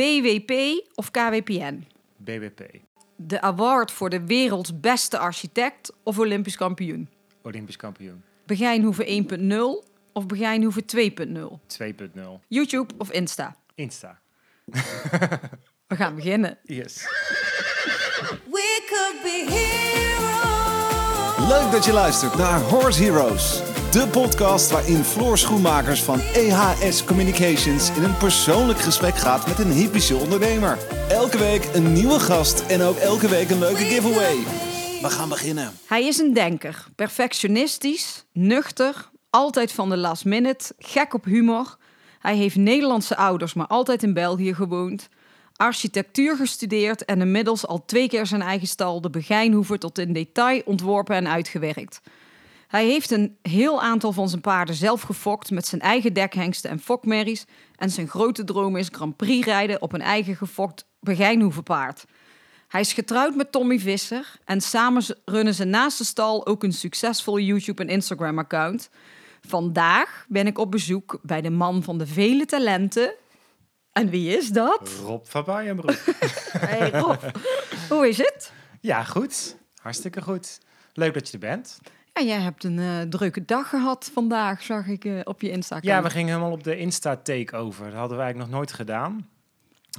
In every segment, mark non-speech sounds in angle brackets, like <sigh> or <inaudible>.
BWP of KWPN? BWP. De award voor de werelds beste architect of Olympisch kampioen? Olympisch kampioen. Begijnhoeven 1.0 of Begijnhoeven 2.0? 2.0. YouTube of Insta? Insta. We gaan beginnen. Yes. We could be heroes. Leuk dat je luistert naar Horse Heroes. De podcast waarin Floor Schoenmakers van EHS Communications in een persoonlijk gesprek gaat met een hypische ondernemer. Elke week een nieuwe gast en ook elke week een leuke giveaway. We gaan beginnen. Hij is een denker, perfectionistisch, nuchter, altijd van de last minute, gek op humor. Hij heeft Nederlandse ouders, maar altijd in België gewoond. Architectuur gestudeerd en inmiddels al twee keer zijn eigen stal, de Begijnhoever, tot in detail ontworpen en uitgewerkt. Hij heeft een heel aantal van zijn paarden zelf gefokt met zijn eigen dekhengsten en fokmerries. En zijn grote droom is Grand Prix rijden op een eigen gefokt Begijnhoevenpaard. Hij is getrouwd met Tommy Visser en samen runnen ze naast de stal ook een succesvol YouTube en Instagram account. Vandaag ben ik op bezoek bij de man van de vele talenten. En wie is dat? Rob van Bijenbroek. <laughs> Hey Rob, hoe is het? ja, goed. Hartstikke goed. Leuk dat je er bent. Ja, jij hebt een eh, drukke dag gehad vandaag, zag ik eh, op je Instagram. Ja, we gingen helemaal op de Insta-takeover. Dat hadden we eigenlijk nog nooit gedaan.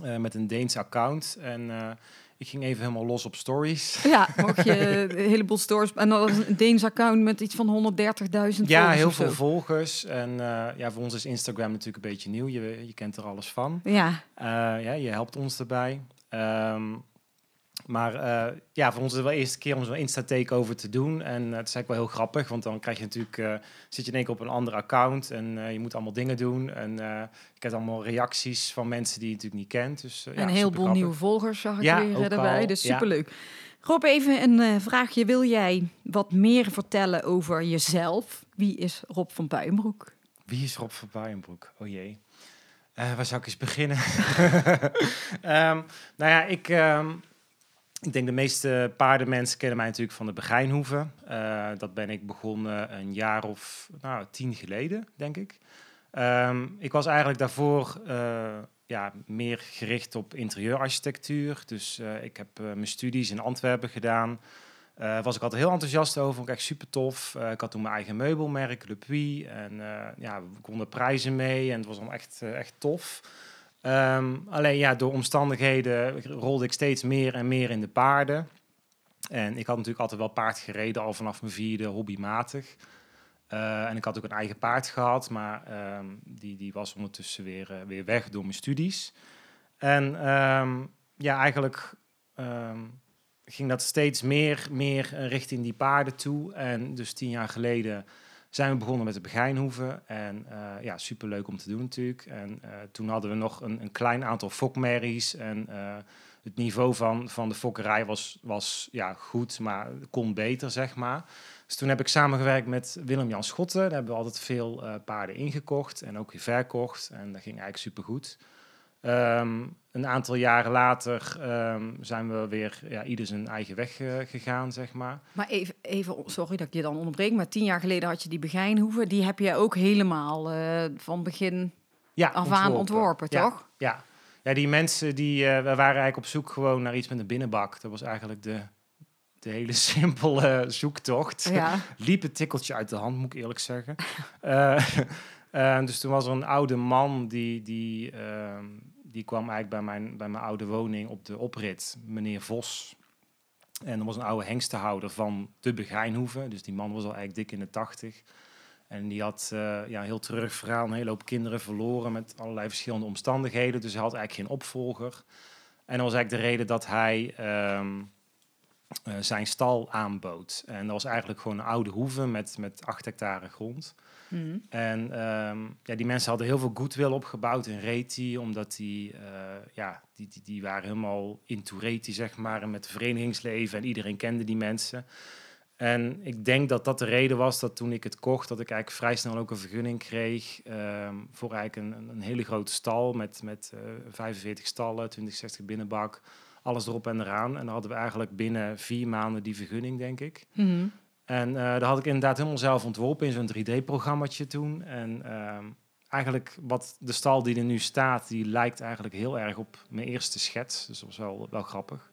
Eh, met een Deens account. En ik ging even helemaal los op stories. Ja, mocht je <laughs> een heleboel stores. En dan was een Deens account met iets van 130.000 Ja, heel veel volgers. En ja, voor ons is Instagram natuurlijk een beetje nieuw. Je, je kent er alles van. Ja, ja, je helpt ons erbij. Ehm, maar eh, ja, voor ons is het wel de eerste keer om zo'n Insta-takeover te doen. En eh, het is eigenlijk wel heel grappig, want dan krijg je natuurlijk, eh, zit je in één keer op een ander account en je moet allemaal dingen doen. En je krijgt allemaal reacties van mensen die je natuurlijk niet kent. Dus, en ja, een heleboel nieuwe volgers zag ik Ja, weer al, Dus ja. superleuk. Rob, even een vraagje. Wil jij wat meer vertellen over jezelf? Wie is Rob van Puijenbroek? Wie is Rob van Bijenbroek? Oh jee. Waar zou ik eens beginnen? <laughs> <laughs> Ehm, nou ja, ik, ehm, ik denk de meeste paardenmensen kennen mij natuurlijk van de Begijnhoeven. Eh, dat ben ik begonnen een jaar of nou, tien geleden, denk ik. Ehm, ik was eigenlijk daarvoor eh, ja, meer gericht op interieurarchitectuur. Dus eh, ik heb mijn studies in Antwerpen gedaan. Was ik altijd heel enthousiast over, vond ik echt super tof. Ik had toen mijn eigen meubelmerk, Le Puy. En ja, we konden prijzen mee en het was dan echt, echt tof. Ehm, alleen ja, door omstandigheden rolde ik steeds meer en meer in de paarden. En ik had natuurlijk altijd wel paard gereden, al vanaf mijn vierde, hobbymatig. Eh, en ik had ook een eigen paard gehad, maar ehm, die, die was ondertussen weer, eh, weer weg door mijn studies. En ehm, ja, eigenlijk ging dat steeds meer, meer eh, richting die paarden toe. En dus tien jaar geleden zijn we begonnen met de Begijnhoeven. En eh, ja, superleuk om te doen natuurlijk. En eh, toen hadden we nog een, een klein aantal fokmerries. En eh, het niveau van, van de fokkerij was, was ja, goed, maar kon beter, zeg maar. Dus toen heb ik samengewerkt met Willem-Jan Schotten. Daar hebben we altijd veel paarden ingekocht en ook weer verkocht. En dat ging eigenlijk supergoed. Ehm een aantal jaren later ehm, zijn we weer ja, ieder zijn eigen weg eh, gegaan, zeg maar. Maar even, even, sorry dat ik je dan onderbreek, maar tien jaar geleden had je die Begijnhoeven. Die heb je ook helemaal eh, van begin Ja, af aan ontworpen, Ja. toch? Ja. ja, die mensen die eh, we waren eigenlijk op zoek gewoon naar iets met een binnenbak. Dat was eigenlijk de, de hele <laughs> simpele zoektocht. Ja. <laughs> Liep het tikkeltje uit de hand, moet ik eerlijk zeggen. Eh, eh, dus toen was er een oude man die, die, ehm, die kwam eigenlijk bij mijn, bij mijn oude woning op de oprit, meneer Vos. En er was een oude hengstenhouder van de Begijnhoeve. Dus die man was al eigenlijk dik in de tachtig. En die had eh, ja, heel terug verhaal, een hele hoop kinderen verloren met allerlei verschillende omstandigheden. Dus hij had eigenlijk geen opvolger. En dat was eigenlijk de reden dat hij ehm, eh, zijn stal aanbood. En dat was eigenlijk gewoon een oude hoeve met, met acht hectare grond. Mhm. En ehm, ja, die mensen hadden heel veel goodwill opgebouwd in Reti, omdat die, eh, ja, die, die, die waren helemaal into Reti, zeg maar, en met het verenigingsleven en iedereen kende die mensen. En ik denk dat dat de reden was dat toen ik het kocht, dat ik eigenlijk vrij snel ook een vergunning kreeg ehm, voor eigenlijk een, een, hele grote stal met, met eh 45 stallen, 2060 binnenbak, alles erop en eraan. En dan hadden we eigenlijk binnen vier maanden die vergunning, denk ik. Mhm. En eh dat had ik inderdaad helemaal zelf ontworpen in zo'n 3D-programmaatje toen. En ehm, eigenlijk wat de stal die er nu staat, die lijkt eigenlijk heel erg op mijn eerste schets. Dus dat was wel, wel grappig.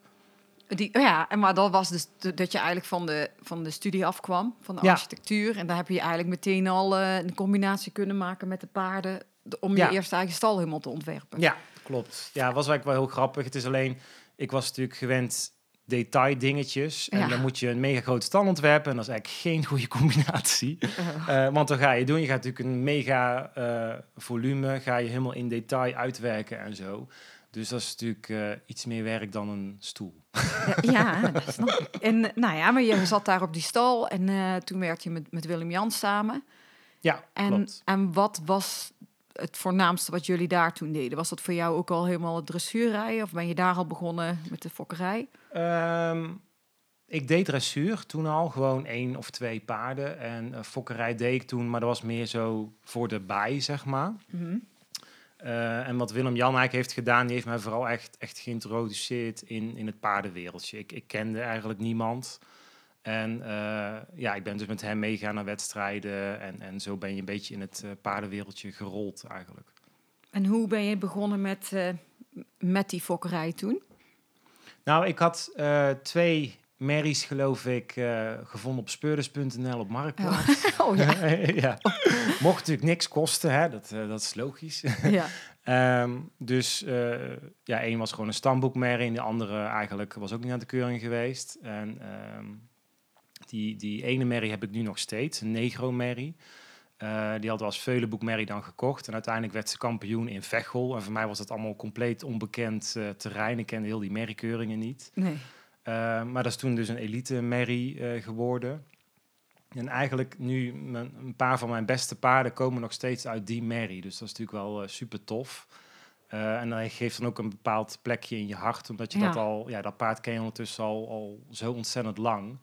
Die, oh ja, en maar dat was dus dat je eigenlijk van de, van de studie afkwam, van de Ja. architectuur. En daar heb je eigenlijk meteen al eh, een combinatie kunnen maken met de paarden. de- om je Ja. eerste eigen stal helemaal te ontwerpen. Ja, klopt. Ja, was eigenlijk wel heel grappig. Het is alleen, ik was natuurlijk gewend detail dingetjes. En Ja. dan moet je een mega grote stal ontwerpen. En dat is eigenlijk geen goede <laughs> combinatie. Eh, want dan ga je doen, je gaat natuurlijk een mega eh, volume, ga je helemaal in detail uitwerken en zo. Dus dat is natuurlijk eh, iets meer werk dan een stoel. Ja, dat snap ik. En nou ja, maar je zat daar op die stal en toen werkte je met, met Willem Jans samen. Ja, En, klopt. en wat was het voornaamste wat jullie daar toen deden? Was dat voor jou ook al helemaal het dressuurrijden? Of ben je daar al begonnen met de fokkerij? Ehm, ik deed dressuur toen al, gewoon één of twee paarden. En eh, fokkerij deed ik toen, maar dat was meer zo voor de bij, zeg maar. Eh, en wat Willem Jan eigenlijk heeft gedaan, die heeft mij vooral echt, echt geïntroduceerd in, in het paardenwereldje. Ik, ik kende eigenlijk niemand. En eh, ja, ik ben dus met hem meegaan naar wedstrijden. En, en zo ben je een beetje in het eh, paardenwereldje gerold eigenlijk. En hoe ben je begonnen met, eh, met die fokkerij toen? Nou, ik had eh, twee merries, geloof ik, eh, gevonden op speurders.nl op Marktplaats. Oh <laughs> ja. <laughs> ja. Mocht natuurlijk niks kosten, hè? Dat, eh, dat is logisch. <laughs> ja. Ehm, dus eh, ja, één was gewoon een stamboekmerrie en de andere eigenlijk was ook niet aan de keuring geweest. En ehm, die, die ene merrie heb ik nu nog steeds, een negro-merrie. Eh, die hadden we als veulenboekmerrie dan gekocht. En uiteindelijk werd ze kampioen in Veghel. En voor mij was dat allemaal compleet onbekend eh, terrein. Ik kende heel die merriekeuringen niet. Nee. Uh, maar dat is toen dus een elite merrie geworden. En eigenlijk nu, mijn, een paar van mijn beste paarden komen nog steeds uit die merrie. Dus dat is natuurlijk wel super tof. En dat geeft dan ook een bepaald plekje in je hart. Omdat je Ja. dat al, ja, dat paard ken je ondertussen al, al zo ontzettend lang.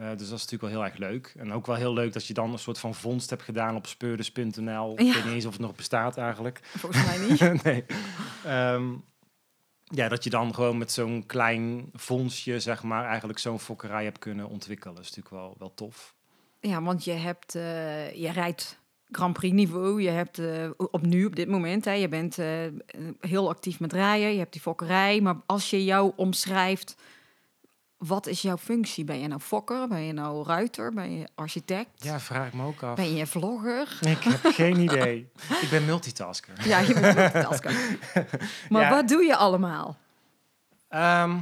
Uh, dus dat is natuurlijk wel heel erg leuk. En ook wel heel leuk dat je dan een soort van vondst hebt gedaan op speurders.nl. Ja. Ik weet niet eens of het nog bestaat eigenlijk. Volgens mij <laughs> niet. nee. Ehm, ja, dat je dan gewoon met zo'n klein fondsje, zeg maar, eigenlijk zo'n fokkerij hebt kunnen ontwikkelen. Dat is natuurlijk wel, wel tof. Ja, want je hebt, eh, je rijdt Grand Prix niveau. Je hebt eh, op nu, op dit moment, hè, je bent eh, heel actief met rijden. Je hebt die fokkerij. Maar als je jou omschrijft, wat is jouw functie? Ben je nou fokker? Ben je nou ruiter? Ben je architect? Ja, vraag ik me ook af. Ben je vlogger? Ik heb <laughs> geen idee. Ik ben multitasker. Ja, je bent multitasker. <laughs> Maar Ja. wat doe je allemaal? Ehm,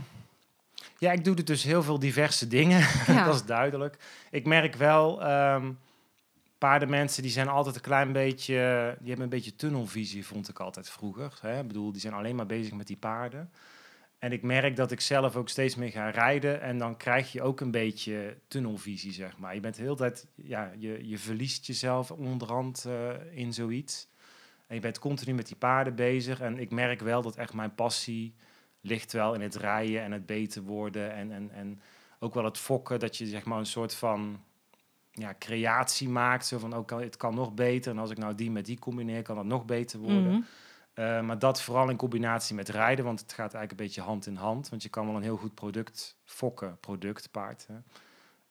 ja, ik doe dus heel veel diverse dingen. <laughs> Ja. dat is duidelijk. Ik merk wel, ehm paardenmensen die zijn altijd een klein beetje, die hebben een beetje tunnelvisie, vond ik altijd vroeger. Hè? Ik bedoel, die zijn alleen maar bezig met die paarden. En ik merk dat ik zelf ook steeds meer ga rijden en dan krijg je ook een beetje tunnelvisie, zeg maar. Je bent de hele tijd, ja, je, je verliest jezelf onderhand eh, in zoiets. En je bent continu met die paarden bezig. En ik merk wel dat echt mijn passie ligt wel in het rijden en het beter worden. En, en, en ook wel het fokken, dat je zeg maar een soort van ja, creatie maakt. Zo van, ook kan, het kan nog beter. En als ik nou die met die combineer, kan dat nog beter worden. Mhm. Uh, maar dat vooral in combinatie met rijden, want het gaat eigenlijk een beetje hand in hand. Want je kan wel een heel goed product fokken, product, paard.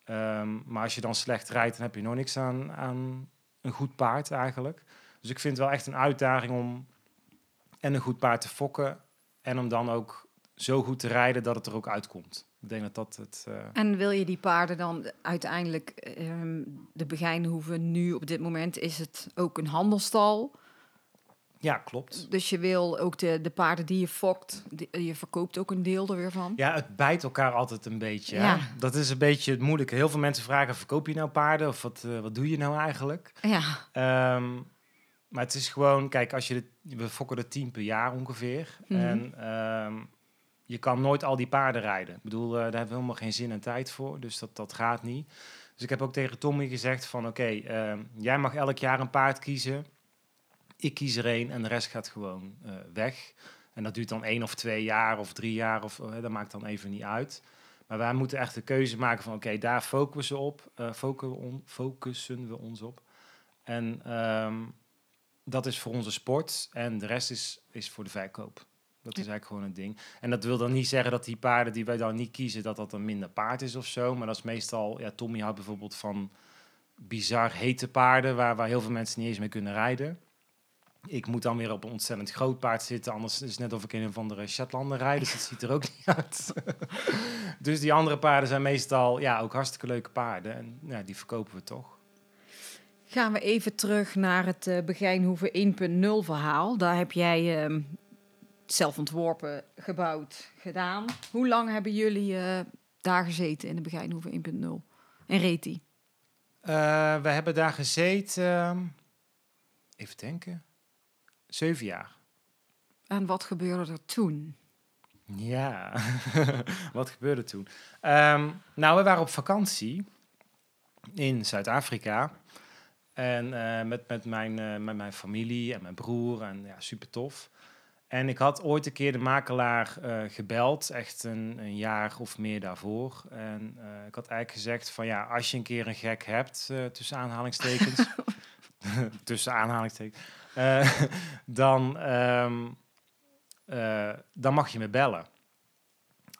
Um, maar als je dan slecht rijdt, dan heb je nog niks aan, aan een goed paard eigenlijk. Dus ik vind het wel echt een uitdaging om en een goed paard te fokken en om dan ook zo goed te rijden dat het er ook uitkomt. Ik denk dat dat het... Uh... En wil je die paarden dan uiteindelijk, um, de Begijnhoeven nu op dit moment, is het ook een handelstal? Ja, klopt. Dus je wil ook de, de paarden die je fokt, die, je verkoopt ook een deel er weer van? Ja, het bijt elkaar altijd een beetje. Ja. Dat is een beetje het moeilijke. Heel veel mensen vragen, verkoop je nou paarden? Of wat, uh, wat doe je nou eigenlijk? Ja. Um, maar het is gewoon, kijk, als je de, we fokken er tien per jaar ongeveer. Mm -hmm. En um, je kan nooit al die paarden rijden. Ik bedoel, uh, daar hebben we helemaal geen zin en tijd voor. Dus dat, dat gaat niet. Dus ik heb ook tegen Tommy gezegd van, oké, okay, um, jij mag elk jaar een paard kiezen. Ik kies er één en de rest gaat gewoon uh, weg. En dat duurt dan één of twee jaar of drie jaar, of uh, dat maakt dan even niet uit. Maar wij moeten echt de keuze maken van, oké, okay, daar focussen we op, uh, focussen, on, focussen we ons op. En um, dat is voor onze sport en de rest is, is voor de verkoop. Dat is eigenlijk gewoon een ding. En dat wil dan niet zeggen dat die paarden die wij dan niet kiezen, dat dat een minder paard is of zo. Maar dat is meestal, ja, Tommy houdt bijvoorbeeld van bizar hete paarden, waar, waar heel veel mensen niet eens mee kunnen rijden. Ik moet dan weer op een ontzettend groot paard zitten, anders is het net of ik in een van de Shetlander rijd, dus dat ziet er ook niet <laughs> uit. dus die andere paarden zijn meestal ja, ook hartstikke leuke paarden en ja, die verkopen we toch. Gaan we even terug naar het eh Begijnhoeven 1.0 verhaal. Daar heb jij ehm, zelf ontworpen, gebouwd, gedaan. Hoe lang hebben jullie eh, daar gezeten in de Begijnhoeven 1.0? En reed die? Eh, we hebben daar gezeten, even denken, zeven jaar. En wat gebeurde er toen? Ja, <laughs> wat gebeurde toen? Ehm, nou, we waren op vakantie in Zuid-Afrika. En eh, met, met, mijn, eh, met mijn familie en mijn broer. En ja, super tof. En ik had ooit een keer de makelaar eh, gebeld, echt een, een jaar of meer daarvoor. En ik had eigenlijk gezegd van ja, als je een keer een gek hebt, tussen aanhalingstekens, <laughs> <laughs> tussen aanhalingstekens, eh, <laughs> dan, ehm, eh, dan mag je me bellen.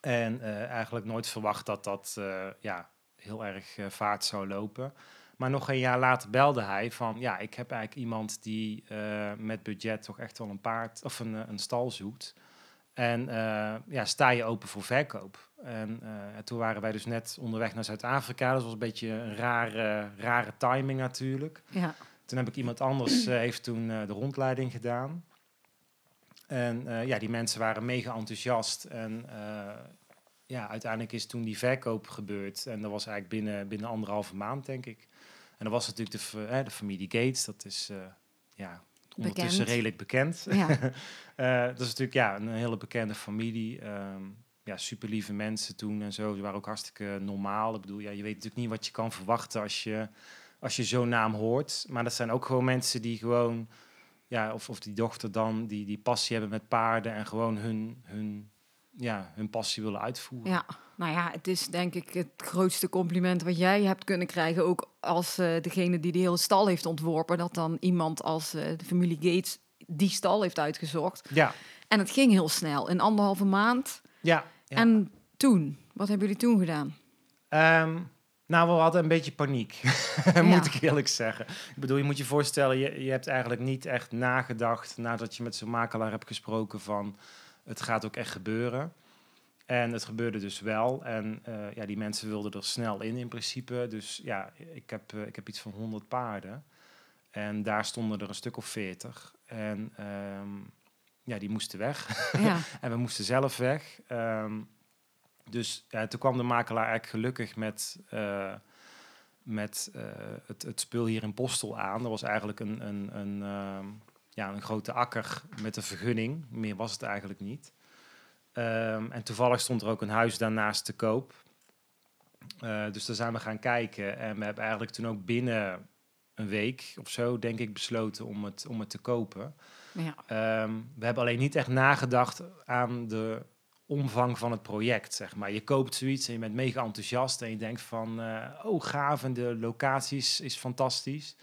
En eh, eigenlijk nooit verwacht dat dat ja, heel erg vaart zou lopen. Maar nog een jaar later belde hij van... ja, ik heb eigenlijk iemand die met budget toch echt wel een paard... of een, een stal zoekt. En ja, sta je open voor verkoop? En toen waren wij dus net onderweg naar Zuid-Afrika. Dat was een beetje een rare, rare timing natuurlijk. Ja. Toen heb ik iemand anders, eh, heeft toen eh, de rondleiding gedaan. En eh, ja, die mensen waren mega enthousiast. En ja, uiteindelijk is toen die verkoop gebeurd. En dat was eigenlijk binnen, binnen anderhalve maand, denk ik. En dat was natuurlijk de, de familie Gates. Dat is ja, ondertussen Bekend. redelijk bekend. Ja. <laughs> Eh, dat is natuurlijk ja, een hele bekende familie. Ehm, ja, super lieve mensen toen en zo. Ze waren ook hartstikke normaal. Ik bedoel, ja, je weet natuurlijk niet wat je kan verwachten als je, als je zo'n naam hoort. Maar dat zijn ook gewoon mensen die gewoon, ja, of, of die dochter dan, die, die passie hebben met paarden en gewoon hun, hun, ja, hun passie willen uitvoeren. ja, nou ja, het is denk ik het grootste compliment wat jij hebt kunnen krijgen. Ook als eh, degene die de hele stal heeft ontworpen. Dat dan iemand als eh, de familie Gates die stal heeft uitgezocht. Ja, En het ging heel snel, in anderhalve maand. ja. ja. En toen, wat hebben jullie toen gedaan? Ehm, nou, we hadden een beetje paniek, <laughs> Ja. moet ik eerlijk zeggen. Ik bedoel, je moet je voorstellen, je, je hebt eigenlijk niet echt nagedacht nadat je met zo'n makelaar hebt gesproken van het gaat ook echt gebeuren. En het gebeurde dus wel. En eh, ja, die mensen wilden er snel in in principe. Dus ja, ik heb, eh, ik heb iets van 100 paarden. En daar stonden er een stuk of 40. En ehm, ja, die moesten weg. Ja, <laughs> En we moesten zelf weg. Ehm, dus ja, toen kwam de makelaar eigenlijk gelukkig met, eh, met eh, het, het spul hier in Postel aan. Dat was eigenlijk een, een, een, ehm, ja, een grote akker met een vergunning. Meer was het eigenlijk niet. Ehm, en toevallig stond er ook een huis daarnaast te koop. Eh, dus daar zijn we gaan kijken. En we hebben eigenlijk toen ook binnen een week of zo, denk ik, besloten om het, om het te kopen. ja. Ehm, we hebben alleen niet echt nagedacht aan de omvang van het project, zeg maar. Je koopt zoiets en je bent mega enthousiast en je denkt van, eh, oh gaaf, en de locaties is fantastisch.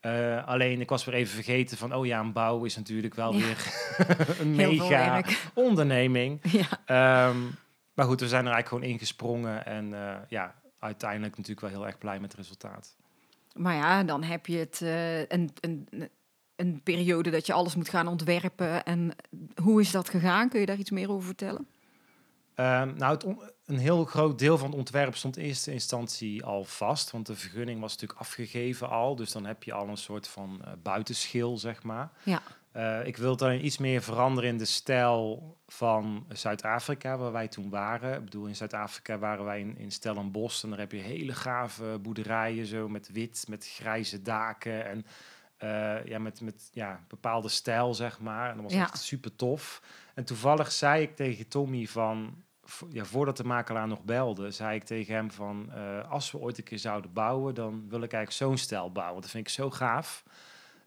Eh, alleen, ik was weer even vergeten van, oh ja, een bouw is natuurlijk wel Ja. weer <laughs> een mega onderneming. <laughs> Ja, Ehm, maar goed, we zijn er eigenlijk gewoon ingesprongen en eh, ja, uiteindelijk natuurlijk wel heel erg blij met het resultaat. maar ja, dan heb je het een, een, een periode dat je alles moet gaan ontwerpen. En hoe is dat gegaan? Kun je daar iets meer over vertellen? Ehm, nou, het een heel groot deel van het ontwerp stond in eerste instantie al vast, want de vergunning was natuurlijk afgegeven al. Dus dan heb je al een soort van eh, buitenschil, zeg maar. Ja. Eh, ik wil dan iets meer veranderen in de stijl van Zuid-Afrika, waar wij toen waren. Ik bedoel, in Zuid-Afrika waren wij in, in Stellenbosch en daar heb je hele gave boerderijen, zo met wit, met grijze daken en eh, ja, met, met ja, bepaalde stijl, zeg maar. En dat was Ja. echt super tof. En toevallig zei ik tegen Tommy van, ja, voordat de makelaar nog belde, zei ik tegen hem van, eh, als we ooit een keer zouden bouwen, dan wil ik eigenlijk zo'n stijl bouwen. Dat vind ik zo gaaf.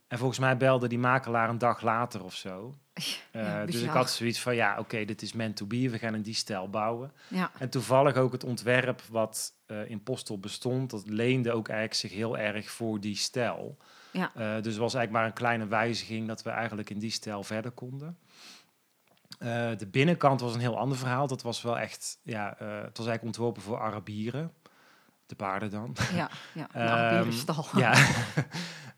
En volgens mij belde die makelaar een dag later of zo. <laughs> Eh, dus ik had zoiets van, ja, oké, dit is meant to be. We gaan in die stijl bouwen. Ja, En toevallig ook het ontwerp wat eh, in Postel bestond, dat leende ook eigenlijk zich heel erg voor die stijl. Ja. Dus het was eigenlijk maar een kleine wijziging dat we eigenlijk in die stijl verder konden. Eh, de binnenkant was een heel ander verhaal. Dat was wel echt, ja, eh, het was eigenlijk ontworpen voor Arabieren. De paarden dan. ja, ja. <laughs> Een Ehm, Arabierstal. Ja. <laughs>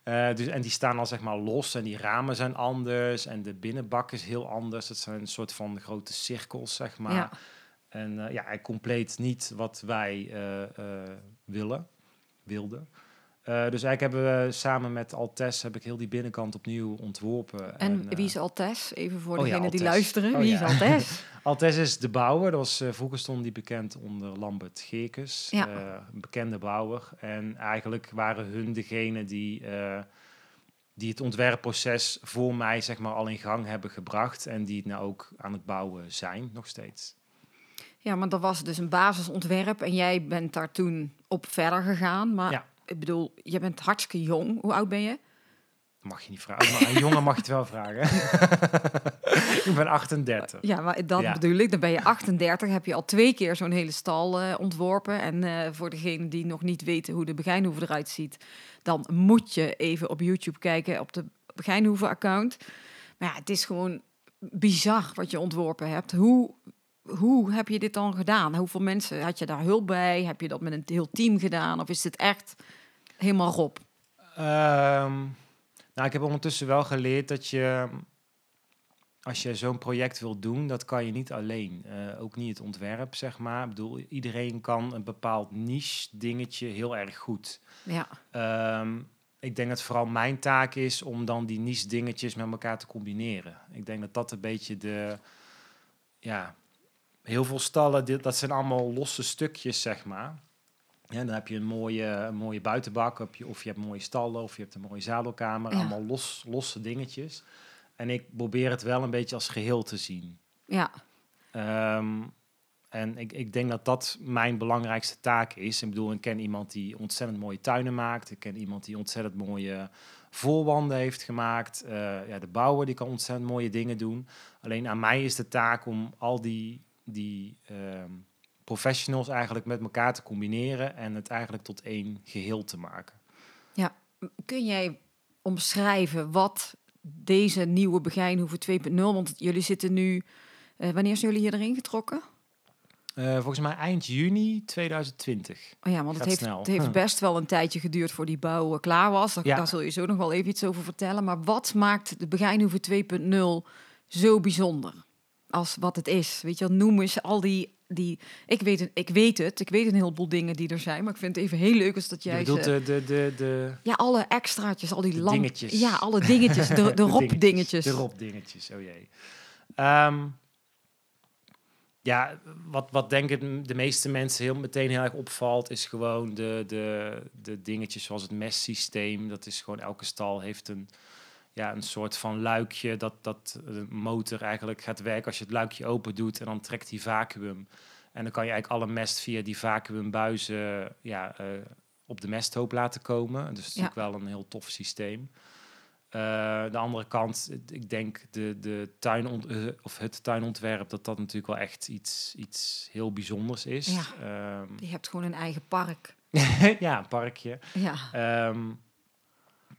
Eh, dus, en die staan al zeg maar los en die ramen zijn anders en de binnenbak is heel anders. Het zijn een soort van grote cirkels, zeg maar. Ja. En ja, hij compleet niet wat wij willen, wilden. Eh, dus eigenlijk hebben we samen met Altes heb ik heel die binnenkant opnieuw ontworpen. En eh, wie is Altes? Even voor oh ja, degenen die luisteren. Oh wie ja. is Altes? <laughs> Altes is de bouwer. Dat was, eh, vroeger stond die bekend onder Lambert Geekes, Ja. eh, een bekende bouwer. En eigenlijk waren hun degene die, eh, die het ontwerpproces voor mij zeg maar, al in gang hebben gebracht. En die het nou ook aan het bouwen zijn, nog steeds. Ja, maar dat was dus een basisontwerp en jij bent daar toen op verder gegaan. Maar Ja. Ik bedoel, je bent hartstikke jong. Hoe oud ben je? Mag je niet vragen, maar een jongen mag je het wel vragen. <laughs> ik ben 38. Ja, maar dat Ja. bedoel ik. Dan ben je 38, heb je al twee keer zo'n hele stal eh, ontworpen. En eh, voor degenen die nog niet weten hoe de Begijnhoeve eruit ziet, dan moet je even op YouTube kijken op de Begijnhoeve-account. Maar ja, het is gewoon bizar wat je ontworpen hebt. Hoe, hoe heb je dit dan gedaan? Hoeveel mensen had je daar hulp bij? Heb je dat met een heel team gedaan? Of is dit echt helemaal Rob? Ehm, nou, ik heb ondertussen wel geleerd dat je, als je zo'n project wil doen, dat kan je niet alleen. Eh, ook niet het ontwerp, zeg maar. Ik bedoel, iedereen kan een bepaald niche dingetje heel erg goed. Ja, Ehm, ik denk dat vooral mijn taak is om dan die niche dingetjes met elkaar te combineren. Ik denk dat dat een beetje de, ja, heel veel stallen, dit, dat zijn allemaal losse stukjes, zeg maar. Ja, dan heb je een mooie, een mooie buitenbak, heb je, of je hebt mooie stallen, of je hebt een mooie zadelkamer, Ja. allemaal los, losse dingetjes. En ik probeer het wel een beetje als geheel te zien. ja, Ehm, en ik, ik denk dat dat mijn belangrijkste taak is. Ik bedoel, ik ken iemand die ontzettend mooie tuinen maakt. Ik ken iemand die ontzettend mooie voorwanden heeft gemaakt. Eh, ja, de bouwer die kan ontzettend mooie dingen doen. Alleen aan mij is de taak om al die, die ehm, professionals eigenlijk met elkaar te combineren en het eigenlijk tot één geheel te maken. Kun jij omschrijven wat deze nieuwe Begijnhoeve 2.0... Want jullie zitten nu... eh, wanneer zijn jullie hier erin getrokken? Eh, volgens mij eind juni 2020. Oh ja, want het heeft, het heeft Hm. best wel een tijdje geduurd voor die bouw eh, klaar was. Daar, Ja. daar zul je zo nog wel even iets over vertellen. Maar wat maakt de Begijnhoeve 2.0 zo bijzonder? Als wat het is. Weet je, wel, noem eens al die... die ik, weet, ik weet het, ik weet een heleboel dingen die er zijn. Maar ik vind het even heel leuk als dat Je jij bedoelt ze... de, de, de, de, Ja, alle extraatjes, al die lamp... dingetjes. Ja, alle dingetjes, de, de, <laughs> De Rob-dingetjes. De Rob-dingetjes, oh jee. Ehm, ja, wat, wat denk ik de meeste mensen heel meteen heel erg opvalt, is gewoon de, de, de dingetjes zoals het mestsysteem. Dat is gewoon, elke stal heeft een, ja, een soort van luikje dat, dat de motor eigenlijk gaat werken als je het luikje open doet en dan trekt die vacuüm. En dan kan je eigenlijk alle mest via die vacuümbuizen ja, eh, op de mesthoop laten komen. Dus het is Ja. natuurlijk wel een heel tof systeem. Eh, de andere kant, ik denk de, de tuin eh, of het tuinontwerp, dat dat natuurlijk wel echt iets, iets heel bijzonders is. Ja. Ehm, Je hebt gewoon een eigen park. <laughs> ja, een parkje. Ja, Ehm,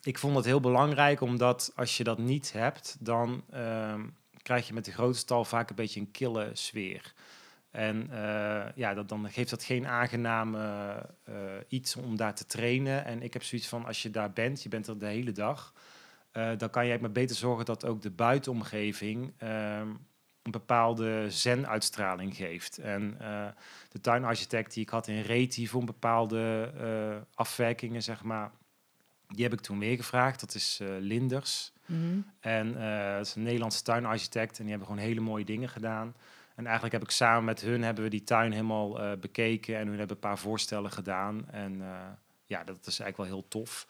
ik vond het heel belangrijk, omdat als je dat niet hebt, dan ehm, krijg je met de grote stal vaak een beetje een kille sfeer. En eh, ja, dan geeft dat geen aangename eh, iets om daar te trainen. En ik heb zoiets van, als je daar bent, je bent er de hele dag, eh, dan kan je maar beter zorgen dat ook de buitenomgeving ehm, een bepaalde zen-uitstraling geeft. En de tuinarchitect die ik had in Reti voor een bepaalde afwerkingen, zeg maar, die heb ik toen meegevraagd. Dat is eh, Linders. Mhm. En eh dat is een Nederlandse tuinarchitect en die hebben gewoon hele mooie dingen gedaan. En eigenlijk heb ik samen met hun hebben we die tuin helemaal eh, bekeken en hun hebben een paar voorstellen gedaan. En ja, dat is eigenlijk wel heel tof.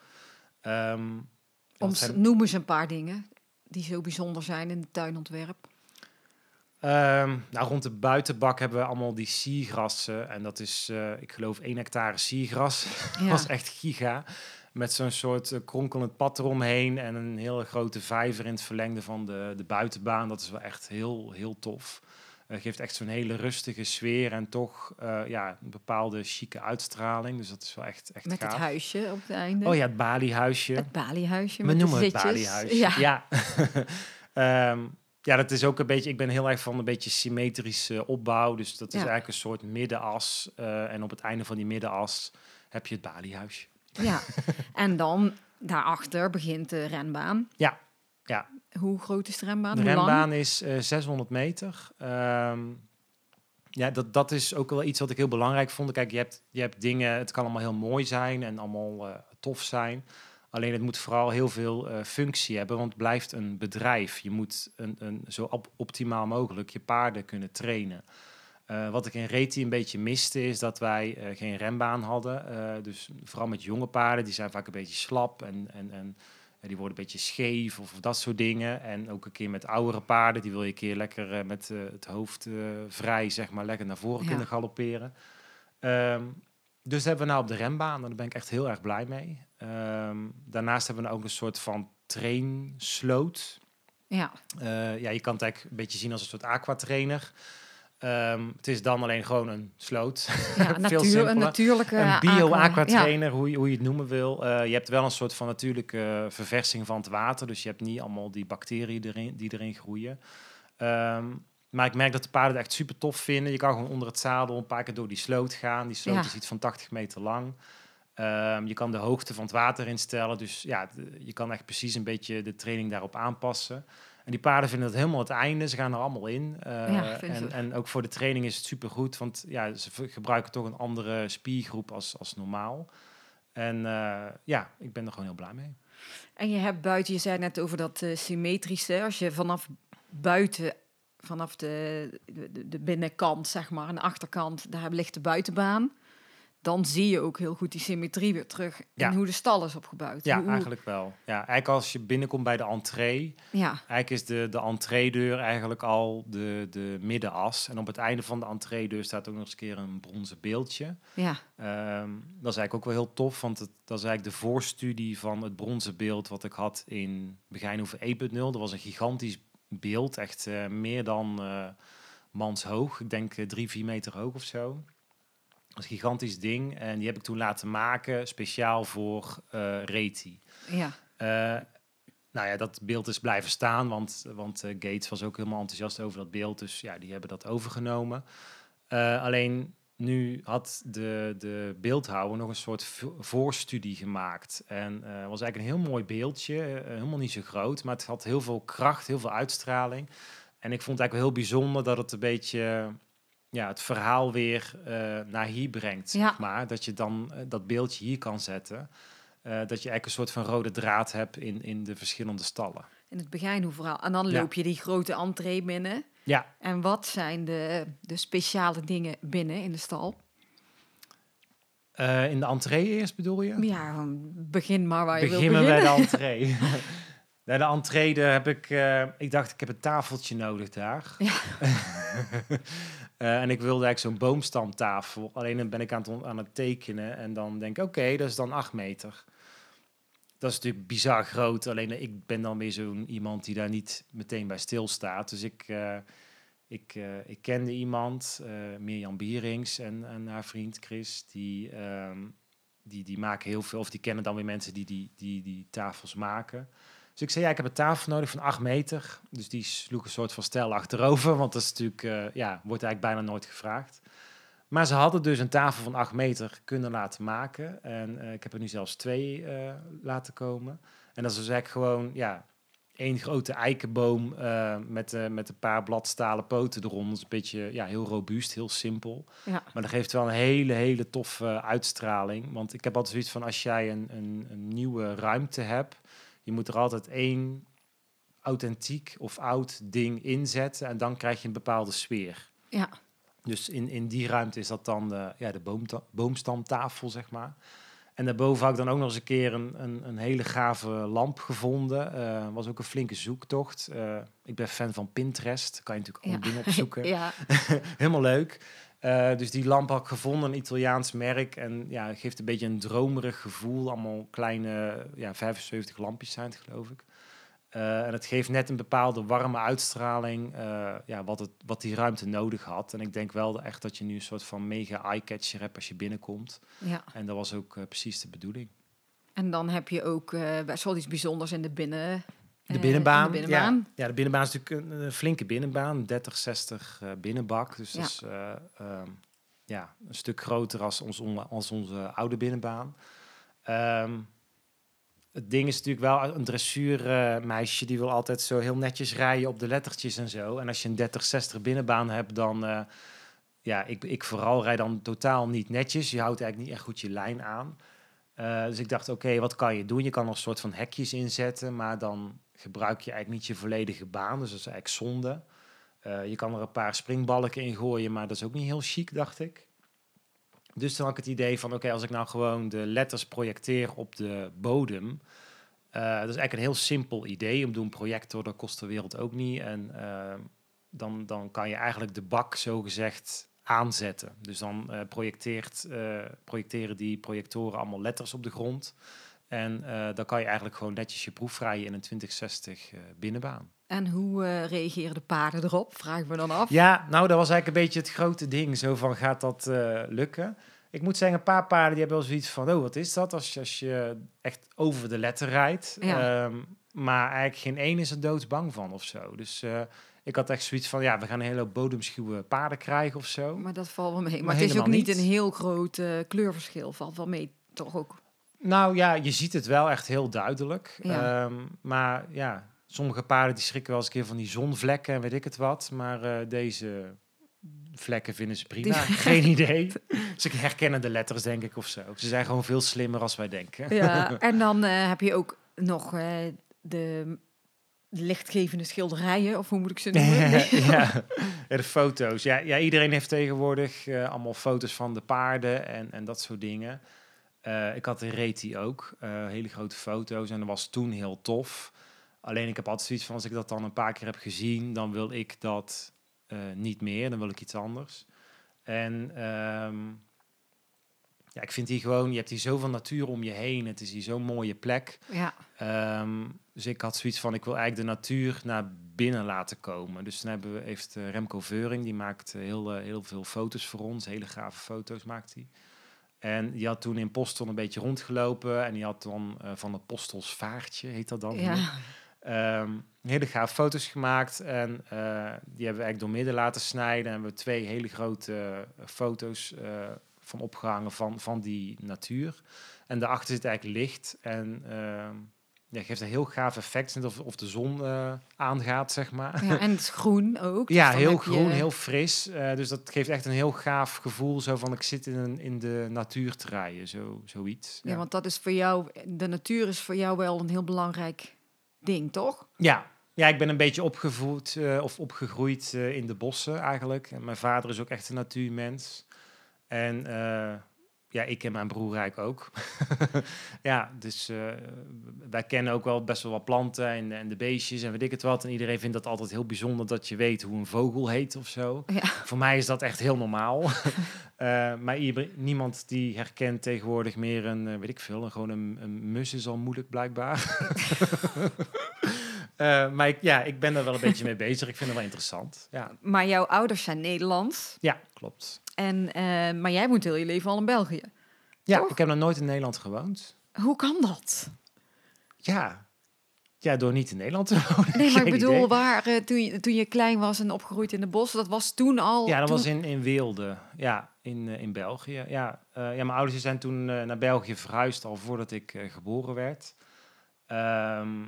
Ehm, Om, zijn- Noem eens een paar dingen die zo bijzonder zijn in het tuinontwerp. Ehm, nou, rond de buitenbak hebben we allemaal die siergrassen. En dat is, ik geloof, 1 hectare siergras. <laughs> Ja. Dat was echt giga. Met zo'n soort eh, kronkelend pad eromheen. En een hele grote vijver in het verlengde van de, de buitenbaan. Dat is wel echt heel, heel tof. Eh, geeft echt zo'n hele rustige sfeer. En toch eh, ja, een bepaalde chique uitstraling. Dus dat is wel echt, echt Met gaaf. het huisje op het einde. Oh ja, het Bali-huisje. Het baliehuisje We met noemen het zitjes. baliehuisje. Ja. Ja. <laughs> Ehm, ja, dat is ook een beetje. Ik ben heel erg van een beetje symmetrische opbouw. Dus dat is Ja. eigenlijk een soort middenas. en op het einde van die middenas heb je het baliehuisje. Ja, <laughs> en dan daarachter begint de renbaan. Ja, ja. Hoe groot is de renbaan? De Hoe lang? renbaan is eh, 600 meter. Ehm, ja, dat, dat is ook wel iets wat ik heel belangrijk vond. Kijk, je hebt, je hebt dingen, het kan allemaal heel mooi zijn en allemaal eh, tof zijn. Alleen het moet vooral heel veel eh, functie hebben, want het blijft een bedrijf. Je moet een, een, zo op- optimaal mogelijk je paarden kunnen trainen. Eh, wat ik in Reti een beetje miste, is dat wij eh, geen renbaan hadden. Eh, dus vooral met jonge paarden, die zijn vaak een beetje slap en, en, en die worden een beetje scheef of, of dat soort dingen. En ook een keer met oudere paarden, die wil je een keer lekker met het hoofd vrij, zeg maar, lekker naar voren Ja. kunnen galopperen. Ehm, dus dat hebben we nou op de renbaan en daar ben ik echt heel erg blij mee. Ehm, daarnaast hebben we nou ook een soort van trainsloot. Ja, ja, je kan het eigenlijk een beetje zien als een soort aquatrainer. Ehm het is dan alleen gewoon een sloot. <laughs> ja natuur, een natuurlijke een aqua- bio-aquatrainer, hoe, je, hoe je het noemen wil. Eh, je hebt wel een soort van natuurlijke verversing van het water. Dus je hebt niet allemaal die bacteriën erin, die erin groeien. Ehm, maar ik merk dat de paarden het echt super tof vinden. Je kan gewoon onder het zadel een paar keer door die sloot gaan. Die sloot Ja. is iets van 80 meter lang. Ehm, je kan de hoogte van het water instellen. Dus ja, je kan echt precies een beetje de training daarop aanpassen. En die paarden vinden dat helemaal het einde. Ze gaan er allemaal in. Eh, Ja, en, en ook voor de training is het super goed. Want ja, ze gebruiken toch een andere spiergroep als, als normaal. En eh, ja, ik ben er gewoon heel blij mee. En je hebt buiten, je zei net over dat eh, symmetrische, als je vanaf buiten, vanaf de, de, de binnenkant, zeg maar, en de achterkant, daar ligt de buitenbaan. Dan zie je ook heel goed die symmetrie weer terug Ja. in hoe de stal is opgebouwd. Ja, Hoe- eigenlijk wel. Ja, eigenlijk als je binnenkomt bij de entree, Ja, eigenlijk is de, de entreedeur eigenlijk al de, de middenas. En op het einde van de entreedeur staat ook nog eens een keer een bronzen beeldje. ja, Ehm, dat is eigenlijk ook wel heel tof, want het, dat is eigenlijk de voorstudie van het bronzen beeld wat ik had in Begijnhoeven 1.0. Dat was een gigantisch beeld, echt eh, meer dan eh manshoog. Ik denk eh, drie, vier meter hoog of zo. Dat is een gigantisch ding en die heb ik toen laten maken, speciaal voor Reti. ja. Eh, nou ja, dat beeld is blijven staan, want, want eh, Gates was ook helemaal enthousiast over dat beeld. Dus ja, die hebben dat overgenomen. Alleen nu had de, de beeldhouwer nog een soort vo- voorstudie gemaakt. En eh was eigenlijk een heel mooi beeldje, helemaal niet zo groot, maar het had heel veel kracht, heel veel uitstraling. En ik vond het eigenlijk wel heel bijzonder dat het een beetje ja, het verhaal weer eh, naar hier brengt. Ja. Zeg maar. Dat je dan eh, dat beeldje hier kan zetten. Eh, dat je eigenlijk een soort van rode draad hebt in, in de verschillende stallen. In het Begijnhoefverhaal. En dan Ja. loop je die grote entree binnen. Ja, En wat zijn de, de speciale dingen binnen in de stal? in de entree eerst bedoel je? Ja, begin maar waar je wil Beginnen bij beginnen. de entree. <laughs> <laughs> Bij de entree heb ik, ik dacht ik heb een tafeltje nodig daar. Ja. <laughs> Eh, en ik wilde eigenlijk zo'n boomstamtafel. Alleen dan ben ik aan het, aan het tekenen en dan denk ik, oké, dat is dan acht meter. Dat is natuurlijk bizar groot. Alleen ik ben dan weer zo'n iemand die daar niet meteen bij stilstaat. Dus ik, eh, ik, eh, ik kende iemand, Mirjam Bierings en, haar vriend Chris, die, ehm, die, die maken heel veel, of die kennen dan weer mensen die, die, die tafels maken. Dus ik zei, ja, ik heb een tafel nodig van 8 meter. Dus die sloeg een soort van stel achterover, want dat is natuurlijk, eh, ja, wordt eigenlijk bijna nooit gevraagd. Maar ze hadden dus een tafel van 8 meter kunnen laten maken. En eh, ik heb er nu zelfs twee eh, laten komen. En dat is dus eigenlijk gewoon, ja, één grote eikenboom met, met een paar bladstalen poten eronder. Dat is een beetje, ja, heel robuust, heel simpel. Ja. Maar dat geeft wel een hele, hele toffe uitstraling. Want ik heb altijd zoiets van, als jij een, een, een nieuwe ruimte hebt... je moet er altijd één authentiek of oud ding inzetten... en dan krijg je een bepaalde sfeer. Ja, Dus in, in die ruimte is dat dan de, ja, de boomta- boomstamtafel, zeg maar. En daarboven had ik dan ook nog eens een keer een, een, een hele gave lamp gevonden. Eh was ook een flinke zoektocht. Eh, ik ben fan van Pinterest. Kan je natuurlijk allemaal Ja. dingen opzoeken. <laughs> ja, <laughs> Helemaal leuk. Eh, dus die lamp had ik gevonden, een Italiaans merk. En ja, geeft een beetje een dromerig gevoel. Allemaal kleine, ja, 75 lampjes zijn het, geloof ik. Eh, en het geeft net een bepaalde warme uitstraling, eh, ja, wat, het, wat die ruimte nodig had. En ik denk wel echt dat je nu een soort van mega eye-catcher hebt als je binnenkomt. ja. En dat was ook precies de bedoeling. En dan heb je ook best wel iets bijzonders in de binnen... De eh, binnenbaan. de binnenbaan. Ja, ja, de binnenbaan is natuurlijk een, een flinke binnenbaan. 30, 60 eh, binnenbak. Dus Ja. dat is eh, ehm, ja, een stuk groter als, ons, on- als onze oude binnenbaan. Ehm, het ding is natuurlijk wel een dressuurmeisje die wil altijd zo heel netjes rijden op de lettertjes en zo. En als je een 30, 60 binnenbaan hebt, dan ja, ik, ik vooral rijd dan totaal niet netjes. Je houdt eigenlijk niet echt goed je lijn aan. Dus ik dacht, oké, wat kan je doen? Je kan nog een soort van hekjes inzetten, maar dan gebruik je eigenlijk niet je volledige baan. Dus dat is eigenlijk zonde. Eh, je kan er een paar springbalken in gooien, maar dat is ook niet heel chic, dacht ik. Dus toen had ik het idee van, oké, als ik nou gewoon de letters projecteer op de bodem. eh, dat is eigenlijk een heel simpel idee. Om te doen projector, dat kost de wereld ook niet. En eh, dan, dan kan je eigenlijk de bak zogezegd aanzetten. Dus dan projecteert, projecteren die projectoren allemaal letters op de grond. En eh, dan kan je eigenlijk gewoon netjes je proef rijden in een 2060 eh, binnenbaan. En hoe reageren de paarden erop? Vragen we dan af. Ja, nou, dat was eigenlijk een beetje het grote ding. Zo van, gaat dat lukken? Ik moet zeggen, een paar paarden die hebben wel zoiets van... oh, wat is dat als je, als je echt over de letter rijdt? Ja. Ehm, maar eigenlijk geen één is er doodsbang van of zo. Dus ik had echt zoiets van... ja, we gaan een hele hoop bodemschuwe paarden krijgen of zo. Maar dat valt wel mee. Maar, Maar het is ook niet niet. een heel groot kleurverschil. Valt wel mee, toch ook? Nou ja, je ziet het wel echt heel duidelijk. Ja. Ehm, maar ja, sommige paarden die schrikken wel eens een keer van die zonvlekken en weet ik het wat. Maar eh, deze vlekken vinden ze prima. Die- <laughs> Geen idee. <laughs> Ze herkennen de letters, denk ik, of zo. Ze zijn gewoon veel slimmer als wij denken. Ja, <laughs> en dan eh, heb je ook nog eh, de lichtgevende schilderijen, of hoe moet ik ze noemen? Nee. ja. de foto's. Ja, ja, iedereen heeft tegenwoordig allemaal foto's van de paarden en, en dat soort dingen. Eh, ik had een Reti ook, eh, hele grote foto's en dat was toen heel tof. Alleen ik heb altijd zoiets van, als ik dat dan een paar keer heb gezien, dan wil ik dat eh, niet meer, dan wil ik iets anders. En ehm, ja, ik vind hier gewoon, je hebt hier zoveel natuur om je heen, het is hier zo'n mooie plek. Ja, Ehm, dus ik had zoiets van, ik wil eigenlijk de natuur naar binnen laten komen. Dus toen hebben we, heeft Remco Veuring, die maakt heel, heel veel foto's voor ons. Hele gave foto's maakt hij. En die had toen in Postel een beetje rondgelopen. En die had dan eh, van het Postelsvaartje, heet dat dan? ja. Ehm, hele gaaf foto's gemaakt. En eh, die hebben we eigenlijk door midden laten snijden. En hebben we twee hele grote eh, foto's van opgehangen van, van die natuur. En daarachter zit eigenlijk licht. En ehm, ja, geeft een heel gaaf effect. Net of, of de zon eh, aangaat, zeg maar. ja, en het is groen ook. dus Ja, heel je- groen, heel fris. Eh, dus dat geeft echt een heel gaaf gevoel. Zo van, ik zit in, een, in de natuur te rijden, zo, zoiets. Ja, want dat is voor jou, de natuur is voor jou wel een heel belangrijk ding, toch? Ja, ja ik ben een beetje opgevoed eh, of opgegroeid in de bossen eigenlijk. En mijn vader is ook echt een natuurmens. En eh, ja, ik en mijn broer eigenlijk ook. <laughs> ja, dus eh, wij kennen ook wel best wel wat planten en, en de beestjes en weet ik het wat. En iedereen vindt dat altijd heel bijzonder dat je weet hoe een vogel heet of zo. Ja. Voor mij is dat echt heel normaal. <laughs> Eh, maar niemand die herkent tegenwoordig meer een, eh, weet ik veel, een, gewoon een, een mus is al moeilijk blijkbaar. <laughs> Eh, maar ik, ja, ik ben er wel een beetje mee bezig. Ik vind het wel interessant. Ja, Maar jouw ouders zijn Nederlands. ja klopt. En, eh, maar jij woont heel je leven al in België. Ja, Toch? ik heb nog nooit in Nederland gewoond. Hoe kan dat? Ja, ja door niet in Nederland te <laughs> wonen. Nee, maar ik bedoel, idee. waar, eh, toen, je, toen je klein was en opgegroeid in de bos, dat was toen al... Ja, dat toen- was in, in Weelde. Ja, in, in België. Ja, ja, mijn ouders zijn toen naar België verhuisd al voordat ik geboren werd. Ehm,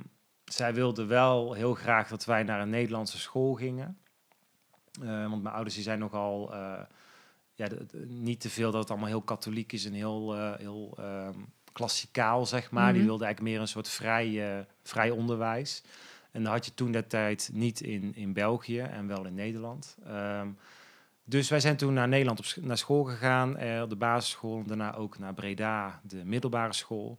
zij wilden wel heel graag dat wij naar een Nederlandse school gingen. Eh, want mijn ouders die zijn nogal eh, ja, de- de- niet te veel dat het allemaal heel katholiek is en heel, eh, heel ehm, klassikaal, zeg maar. Die Mhm. wilden eigenlijk meer een soort vrij, vrij onderwijs. En dat had je toen dat tijd niet in, in België en wel in Nederland. Ehm, dus wij zijn toen naar Nederland op, naar school gegaan, op de basisschool, en daarna ook naar Breda, de middelbare school.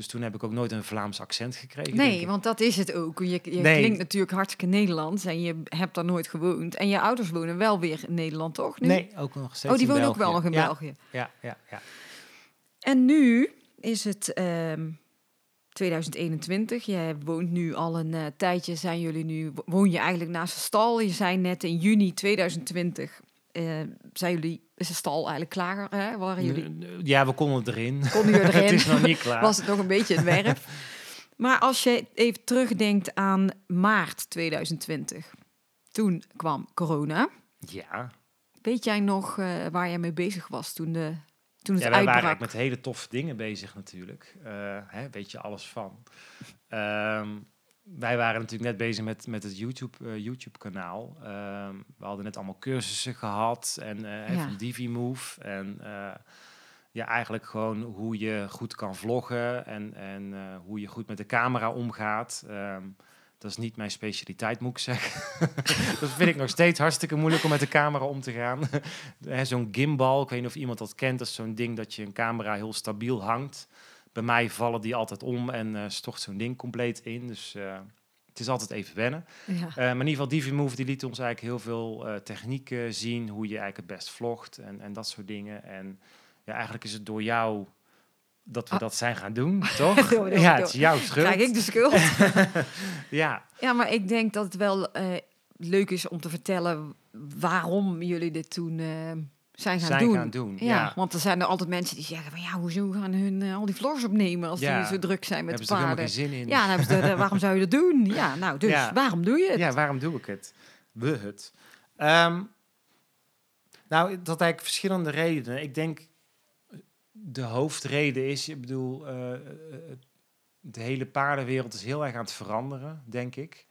Dus toen heb ik ook nooit een Vlaams accent gekregen. denk Nee, want dat is het ook. Je, je Nee. klinkt natuurlijk hartstikke Nederlands en je hebt daar nooit gewoond. En je ouders wonen wel weer in Nederland, toch? Nu? Nee, ook nog steeds Oh, die wonen ook wel nog in ja, België. Ja, ja, ja. En nu is het ehm, 2021. Je woont nu al een eh, tijdje. Zijn jullie nu, woon je eigenlijk naast de stal? Je zei net in juni 2020. Eh, zijn jullie, is de stal eigenlijk klaar? Hè? Waren jullie, Ja, we konden erin. konden jullie <laughs> erin? het is nog niet klaar. was het nog een beetje een werf. <laughs> Maar als je even terugdenkt aan maart 2020. Toen kwam corona. Ja, Weet jij nog eh, waar jij mee bezig was toen de Toen het Ja, wij waren eigenlijk met hele toffe dingen bezig natuurlijk. Eh hè, weet je alles van. Ehm, wij waren natuurlijk net bezig met, met het YouTube, eh, YouTube kanaal. Ehm, we hadden net allemaal cursussen gehad en eh, Ja. van DiviMove. En eh, ja, eigenlijk gewoon hoe je goed kan vloggen en, en hoe je goed met de camera omgaat. Ehm, dat is niet mijn specialiteit, moet ik zeggen. <laughs> dat vind ik nog steeds hartstikke moeilijk om met de camera om te gaan. <laughs> Zo'n gimbal, ik weet niet of iemand dat kent, dat is zo'n ding dat je een camera heel stabiel hangt. Bij mij vallen die altijd om en eh stort zo'n ding compleet in. Dus eh, het is altijd even wennen. Ja. Eh, maar in ieder geval, DiviMove die liet ons eigenlijk heel veel technieken zien, hoe je eigenlijk het best vlogt en, en dat soort dingen. En ja, eigenlijk is het door jou dat we Ah. dat zijn gaan doen, <laughs> toch? Ja, het is jouw schuld. Krijg ik de schuld? <laughs> Ja, ja, maar ik denk dat het wel leuk is om te vertellen waarom jullie dit toen zijn gaan zijn doen. gaan doen. Ja, Ja, want er zijn er altijd mensen die zeggen van ja, hoezo gaan hun eh, al die vlogs opnemen als Ja. die zo druk zijn met hebben de ze er paarden. geen zin in. Ja, dan hebben ze waarom zou je dat doen? Ja, nou, dus Ja. waarom doe je het? Ja, waarom doe ik het? We het. Ehm, nou, dat eigenlijk verschillende redenen. Ik denk, de hoofdreden is, ik bedoel, eh, eh, de hele paardenwereld is heel erg aan het veranderen, denk ik.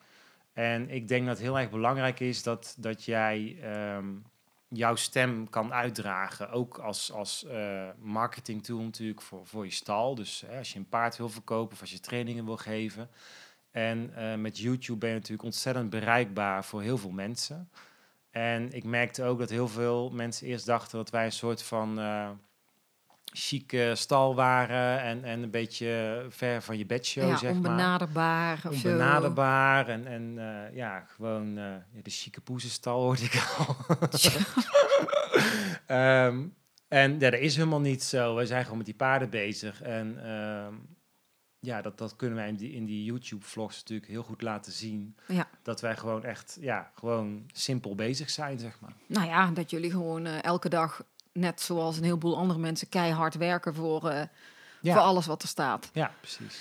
En ik denk dat het heel erg belangrijk is dat, dat jij ehm, jouw stem kan uitdragen. Ook als, als eh marketing tool natuurlijk voor, voor je stal. Dus hè, als je een paard wil verkopen of als je trainingen wil geven. En eh, met YouTube ben je natuurlijk ontzettend bereikbaar voor heel veel mensen. En ik merkte ook dat heel veel mensen eerst dachten dat wij een soort van eh chique stal waren. En, en een beetje ver van je bedshow, Ja, zeg maar onbenaderbaar of zo. onbenaderbaar en, en eh, ja, gewoon eh, de chique poezenstal hoorde ik al. <laughs> Ehm, en ja, dat is helemaal niet zo. We zijn gewoon met die paarden bezig. En ehm, ja, dat, dat kunnen wij in die, in die YouTube-vlogs natuurlijk heel goed laten zien. Ja. Dat wij gewoon echt, ja, gewoon simpel bezig zijn, zeg maar. Nou ja, dat jullie gewoon eh, elke dag, net zoals een heleboel andere mensen, keihard werken voor, eh, Ja, voor alles wat er staat. ja precies.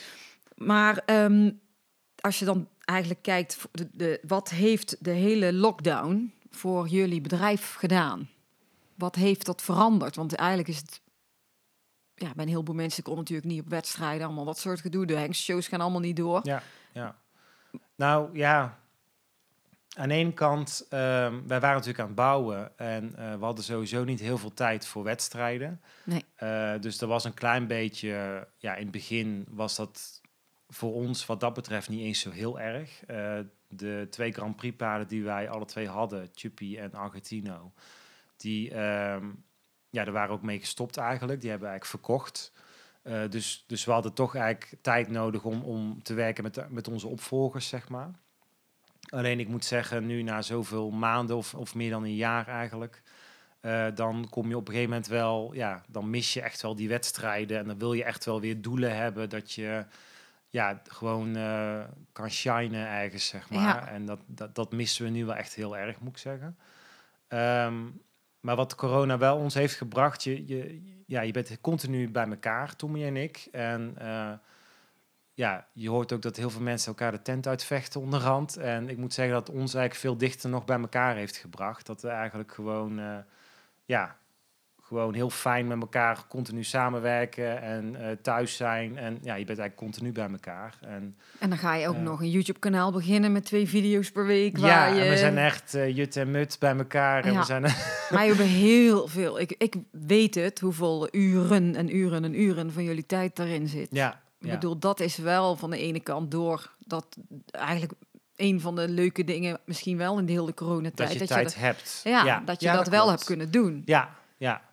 Maar ehm, als je dan eigenlijk kijkt, voor de, de, wat heeft de hele lockdown voor jullie bedrijf gedaan? Wat heeft dat veranderd? Want eigenlijk is het, ja, bij een heleboel mensen kon natuurlijk niet op wedstrijden, allemaal dat soort gedoe. De hengstshows gaan allemaal niet door. Ja, ja. Nou ja, aan de ene kant, ehm, wij waren natuurlijk aan het bouwen en eh, we hadden sowieso niet heel veel tijd voor wedstrijden. Nee. Eh, dus er was een klein beetje, ja, in het begin was dat voor ons wat dat betreft niet eens zo heel erg. Eh, de twee Grand Prix paarden die wij alle twee hadden, Chuppy en Argentino, die, ehm, ja, daar waren ook mee gestopt eigenlijk. Die hebben we eigenlijk verkocht. Dus, dus we hadden toch eigenlijk tijd nodig om, om te werken met, met onze opvolgers, zeg maar. Alleen ik moet zeggen, nu na zoveel maanden of, of meer dan een jaar eigenlijk, eh, dan kom je op een gegeven moment wel, ja, dan mis je echt wel die wedstrijden en dan wil je echt wel weer doelen hebben dat je, ja, gewoon eh, kan shinen ergens, zeg maar. Ja. En dat, dat, dat missen we nu wel echt heel erg, moet ik zeggen. Ehm, maar wat corona wel ons heeft gebracht, je, je, ja, je bent continu bij elkaar, Tommy en ik. En eh, ja, je hoort ook dat heel veel mensen elkaar de tent uitvechten onderhand. En ik moet zeggen dat ons eigenlijk veel dichter nog bij elkaar heeft gebracht. Dat we eigenlijk gewoon, eh, ja, gewoon heel fijn met elkaar continu samenwerken en eh, thuis zijn. En ja, je bent eigenlijk continu bij elkaar. En En dan ga je ook Ja. nog een YouTube-kanaal beginnen met twee video's per week. ja, Waar je... en we zijn echt eh, jut en mut bij elkaar. En Ja. we zijn Maar je hebt heel veel. Ik, ik weet het, hoeveel uren en uren en uren van jullie tijd daarin zit. ja, Ik bedoel, dat is wel van de ene kant door dat eigenlijk een van de leuke dingen, misschien wel in de hele coronatijd. dat je dat tijd je hebt. dat, ja, dat je Ja, dat, wel klopt. hebt kunnen doen. Ja, ja.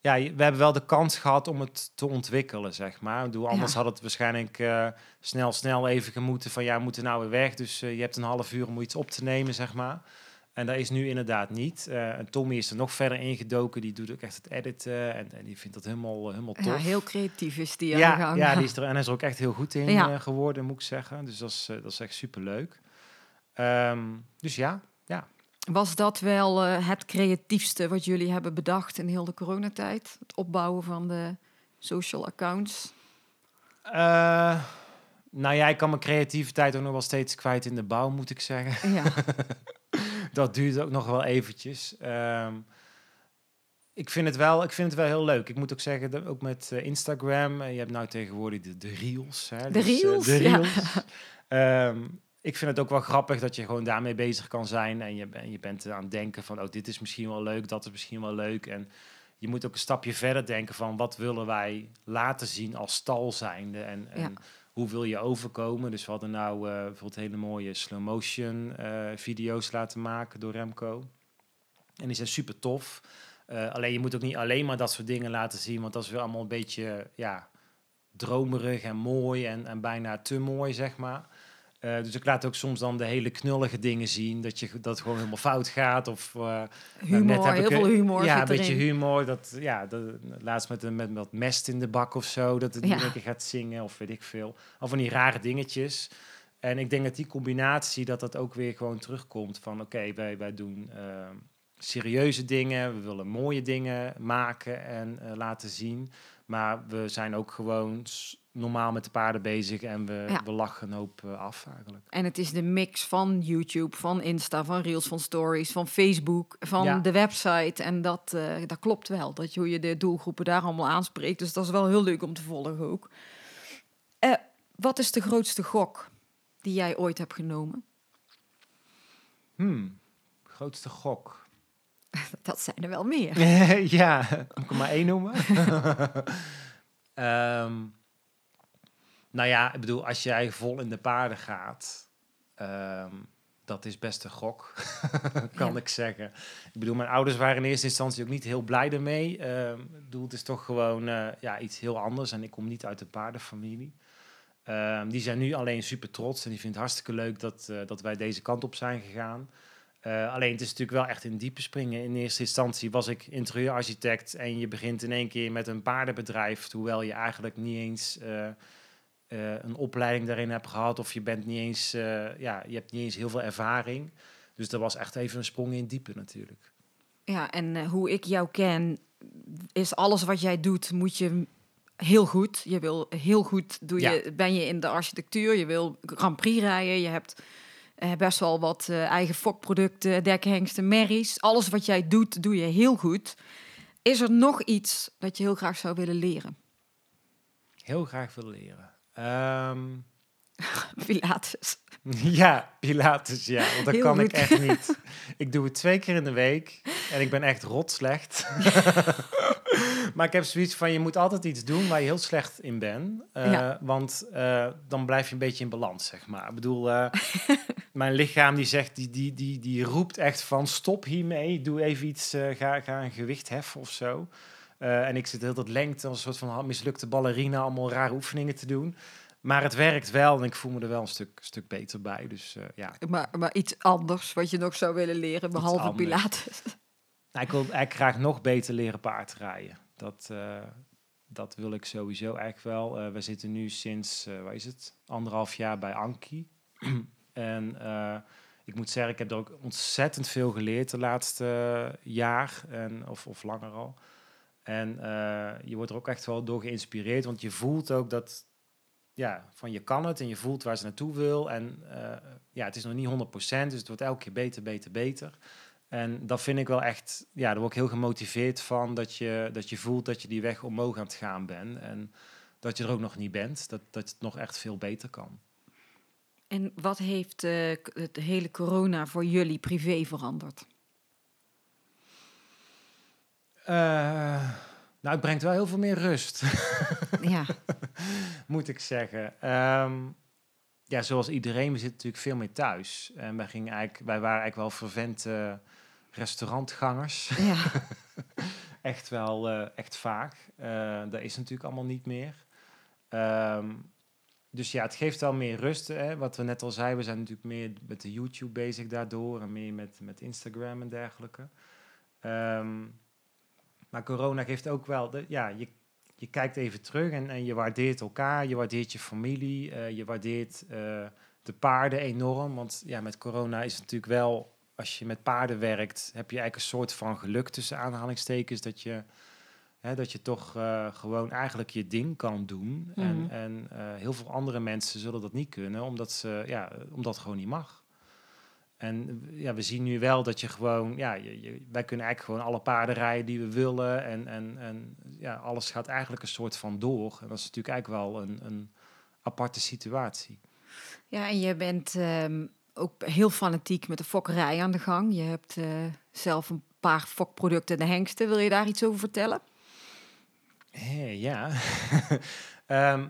Ja, we hebben wel de kans gehad om het te ontwikkelen, zeg maar. Ik bedoel, anders Ja. had het waarschijnlijk eh, snel, snel even gemoeten van... ja, we moeten nou weer weg, dus eh, je hebt een half uur om iets op te nemen, zeg maar. En dat is nu inderdaad niet. Eh, en Tommy is er nog verder ingedoken. Die doet ook echt het editen en, en die vindt dat helemaal, helemaal tof. Ja, heel creatief is die aan ja, de gang. ja, die <laughs> is er, en hij is er ook echt heel goed in Ja. eh, geworden, moet ik zeggen. Dus dat is, eh, dat is echt superleuk. Ehm, dus ja, ja. Was dat wel eh, het creatiefste wat jullie hebben bedacht in heel de coronatijd? Het opbouwen van de social accounts? Eh, nou ja, ik kan mijn creativiteit ook nog wel steeds kwijt in de bouw, moet ik zeggen. Ja, <laughs> dat duurt ook nog wel eventjes. Ehm, ik vind, het wel, ik vind het wel heel leuk. Ik moet ook zeggen, dat ook met eh, Instagram. eh, je hebt nou tegenwoordig de, de reels. Hè, De eh, reels, de ja. reels. Ehm, ik vind het ook wel grappig dat je gewoon daarmee bezig kan zijn. En je, en je bent aan het denken van, oh, dit is misschien wel leuk, dat is misschien wel leuk. En je moet ook een stapje verder denken van, wat willen wij laten zien als stal zijnde? En, en Ja. Hoe wil je overkomen? Dus we hadden nou eh, bijvoorbeeld hele mooie slow motion eh, video's laten maken door Remco. En die zijn super tof. Eh, alleen je moet ook niet alleen maar dat soort dingen laten zien, want dat is weer allemaal een beetje ja, dromerig en mooi en, en bijna te mooi, zeg maar. Eh, dus ik laat ook soms dan de hele knullige dingen zien, dat, je, dat gewoon helemaal fout gaat. Of, eh, nou, Humor, net heb heel ik, veel humor Ja, een beetje erin. humor. Dat, ja, dat, laatst met, met wat mest in de bak of zo, dat het Ja. lekker gaat zingen of weet ik veel. Of van die rare dingetjes. En ik denk dat die combinatie, dat dat ook weer gewoon terugkomt van... oké, wij, wij doen eh, serieuze dingen, we willen mooie dingen maken en laten zien. Maar we zijn ook gewoon normaal met de paarden bezig en we, Ja. we lachen een hoop eh, af eigenlijk. En het is de mix van YouTube, van Insta, van Reels, van Stories, van Facebook, van Ja. de website. En dat, eh, dat klopt wel, dat je, hoe je de doelgroepen daar allemaal aanspreekt. Dus dat is wel heel leuk om te volgen ook. Eh, wat is de grootste gok die jij ooit hebt genomen? Hmm, grootste gok. <laughs> Dat zijn er wel meer. <laughs> ja, moet ik er maar één noemen? <laughs> Ehm, nou ja, ik bedoel, als jij vol in de paarden gaat, ehm, dat is best een gok, <laughs> kan Ja. ik zeggen. Ik bedoel, mijn ouders waren in eerste instantie ook niet heel blij ermee. Ehm, ik bedoel, het is toch gewoon eh, ja, iets heel anders en ik kom niet uit de paardenfamilie. Ehm, die zijn nu alleen super trots en die vindt het hartstikke leuk dat, eh, dat wij deze kant op zijn gegaan. Eh, alleen het is natuurlijk wel echt in diepe springen. In eerste instantie was ik interieurarchitect en je begint in één keer met een paardenbedrijf, hoewel je eigenlijk niet eens eh, een opleiding daarin hebt gehad of je bent niet eens, eh, ja, je hebt niet eens heel veel ervaring. Dus dat was echt even een sprong in diepe natuurlijk. Ja, en eh, hoe ik jou ken, is alles wat jij doet, moet je heel goed. Je wil heel goed, doe Ja. je, ben je in de architectuur, je wil Grand Prix rijden, je hebt best wel wat eigen fokproducten, dekhengsten, merries. Alles wat jij doet, doe je heel goed. Is er nog iets dat je heel graag zou willen leren? Heel graag willen leren. Ehm, <laughs> Pilates. <laughs> ja, Pilates, ja. Want dat Heel kan ik echt niet. <laughs> Ik doe het twee keer in de week en ik ben echt rot slecht. maar ik heb zoiets van, je moet altijd iets doen waar je heel slecht in bent. Eh, Ja. Want eh, dan blijf je een beetje in balans, zeg maar. Ik bedoel, eh, mijn lichaam die zegt, die, die, die, die roept echt van, stop hiermee. Doe even iets, ga, ga een gewicht heffen of zo. Eh, en ik zit heel dat lengte als een soort van mislukte ballerina allemaal rare oefeningen te doen. Maar het werkt wel en ik voel me er wel een stuk, stuk beter bij. Dus eh, ja, Maar, maar iets anders wat je nog zou willen leren, behalve. Pilates. <laughs> Nou, ik wil eigenlijk graag nog beter leren paardrijden. Dat, eh, dat wil ik sowieso eigenlijk wel. We zitten nu sinds, waar is het, anderhalf jaar bij Anki. <clears throat> en ik moet zeggen, ik heb er ook ontzettend veel geleerd de laatste jaar. En, of, of langer al. En eh, je wordt er ook echt wel door geïnspireerd. Want je voelt ook dat, ja, van je kan het. En je voelt waar ze naartoe wil. En eh, ja, het is nog niet 100%. Dus het wordt elke keer beter, beter, beter. En dat vind ik wel echt, ja, daar word ik heel gemotiveerd van dat je, dat je voelt dat je die weg omhoog aan het gaan bent. En dat je er ook nog niet bent, dat, dat het nog echt veel beter kan. En wat heeft k- het hele corona voor jullie privé veranderd? Eh, nou, het brengt wel heel veel meer rust, <laughs> ja, <laughs> moet ik zeggen. Ehm, ja, zoals iedereen, we zitten natuurlijk veel meer thuis. En wij, gingen eigenlijk, wij waren eigenlijk wel vervente restaurantgangers. ja. <laughs> echt wel, eh, echt vaak. Eh, dat is natuurlijk allemaal niet meer. Ehm, dus ja, het geeft wel meer rust. Hè? Wat we net al zeiden, we zijn natuurlijk meer met de YouTube bezig daardoor. En meer met, met Instagram en dergelijke. Ehm, maar corona geeft ook wel... De, ja, je, je kijkt even terug en, en je waardeert elkaar. Je waardeert je familie. eh, je waardeert eh, de paarden enorm. Want ja, met corona is het natuurlijk wel als je met paarden werkt, heb je eigenlijk een soort van geluk tussen aanhalingstekens dat je, hè, dat je toch eh, gewoon eigenlijk je ding kan doen. Mhm. En, en eh, heel veel andere mensen zullen dat niet kunnen, omdat, ze, ja, omdat het gewoon niet mag. En ja, we zien nu wel dat je gewoon, ja, je, je- wij kunnen eigenlijk gewoon alle paarden rijden die we willen. En, en, en ja, alles gaat eigenlijk een soort van door. En dat is natuurlijk eigenlijk wel een, een aparte situatie. Ja, en je bent ehm, ook heel fanatiek met de fokkerij aan de gang. Je hebt eh, zelf een paar fokproducten, de hengsten. Wil je daar iets over vertellen? Hé, ja. <laughs> Ehm,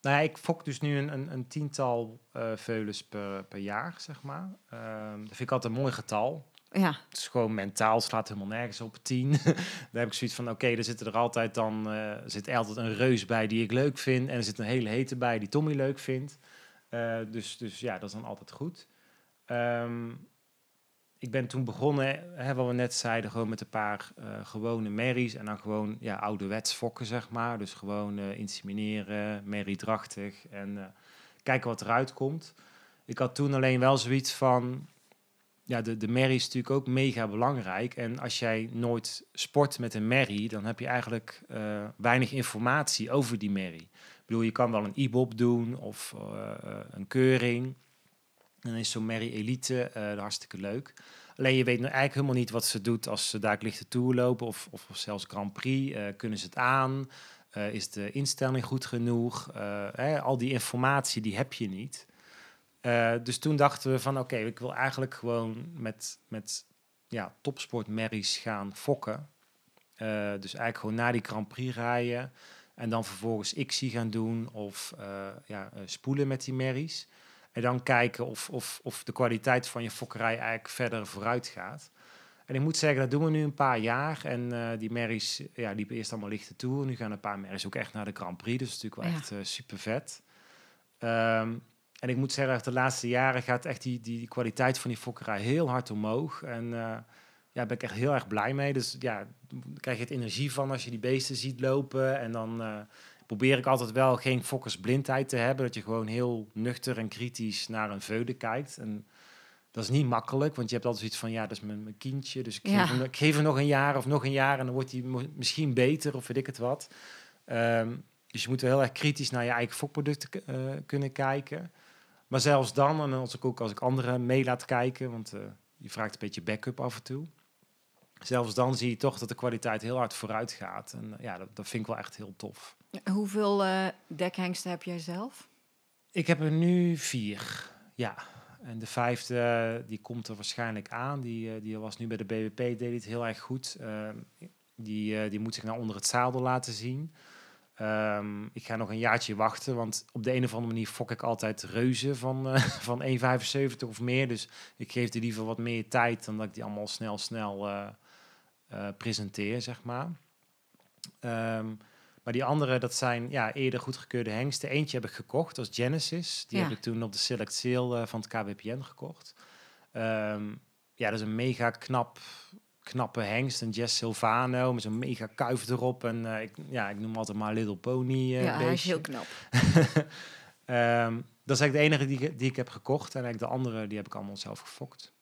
nou ja, ik fok dus nu een, een, een tiental eh veulens per, per jaar, zeg maar. Ehm, dat vind ik altijd een mooi getal. Ja, Het is gewoon mentaal, slaat helemaal nergens op tien. <laughs> Daar heb ik zoiets van, oké, er zitten er altijd dan, er zit altijd een reus bij die ik leuk vind. En er zit een hele hete bij die Tommy leuk vindt. Eh, dus, dus ja, dat is dan altijd goed. Ehm, ik ben toen begonnen, hè, wat we net zeiden, gewoon met een paar eh, gewone merries. En dan gewoon ja, ouderwets fokken, zeg maar. Dus gewoon eh, insemineren, merriedrachtig en eh, kijken wat eruit komt. Ik had toen alleen wel zoiets van, ja, de, de merrie is natuurlijk ook mega belangrijk. En als jij nooit sport met een merrie, dan heb je eigenlijk weinig informatie over die merrie. Ik bedoel, je kan wel een IBOP doen of een keuring. En dan is zo'n merrie elite eh, hartstikke leuk. Alleen je weet nou eigenlijk helemaal niet wat ze doet als ze daar lichte tour lopen of, of, zelfs Grand Prix. Eh, kunnen ze het aan? Eh, is de instelling goed genoeg? Hè, al die informatie die heb je niet. Dus toen dachten we van oké, ik wil eigenlijk gewoon met, met ja, topsportmerries gaan fokken. Dus eigenlijk gewoon naar die Grand Prix rijden. En dan vervolgens XC gaan doen of ja, spoelen met die merries. En dan kijken of, of, of de kwaliteit van je fokkerij eigenlijk verder vooruit gaat. En ik moet zeggen, dat doen we nu een paar jaar. En eh, die merries ja, liepen eerst allemaal lichte toe. Nu gaan een paar merries ook echt naar de Grand Prix. Dus dat is natuurlijk wel Ja. echt super vet. Ehm, en ik moet zeggen, de laatste jaren gaat echt die, die, die kwaliteit van die fokkerij heel hard omhoog. En eh, ja, daar ben ik echt heel erg blij mee. Dus ja, daar krijg je het energie van als je die beesten ziet lopen. En dan eh, probeer ik altijd wel geen fokkersblindheid te hebben. Dat je gewoon heel nuchter en kritisch naar een veulen kijkt. En dat is niet makkelijk, want je hebt altijd zoiets van... ja, dat is mijn, mijn kindje, dus ik, Ja. geef hem, ik geef hem nog een jaar of nog een jaar... en dan wordt hij misschien beter of weet ik het wat. Ehm, dus je moet wel heel erg kritisch naar je eigen fokproducten eh, kunnen kijken. Maar zelfs dan, en als ik ook als ik anderen mee laat kijken... want eh, je vraagt een beetje backup af en toe... Zelfs dan zie je toch dat de kwaliteit heel hard vooruit gaat. En eh, ja, dat, dat vind ik wel echt heel tof. Hoeveel eh, dekhengsten heb jij zelf? Ik heb er nu vier, ja. En de vijfde, die komt er waarschijnlijk aan. Die, eh, die was nu bij de BBP, deed het heel erg goed. Ehm, die, eh, die moet zich naar onder het zadel laten zien. Ehm, ik ga nog een jaartje wachten, want op de een of andere manier fok ik altijd reuzen van, eh, <laughs> van 1,75 of meer. Dus ik geef die liever wat meer tijd dan dat ik die allemaal snel, snel eh, eh, presenteer, zeg maar. Ehm, maar die andere, dat zijn ja, eerder goedgekeurde hengsten. Eentje heb ik gekocht, dat is Genesis. Die Ja. heb ik toen op de Select Sale eh, van het KWPN gekocht. Ehm, ja, dat is een mega knap, knappe hengst. Een Jess Silvano met zo'n mega kuif erop. En eh, ik, ja, ik noem altijd maar Little Pony eh, ja, hij is heel knap. <laughs> Ehm, dat is eigenlijk de enige die, ik- die ik heb gekocht. En eigenlijk de andere, die heb ik allemaal zelf gefokt.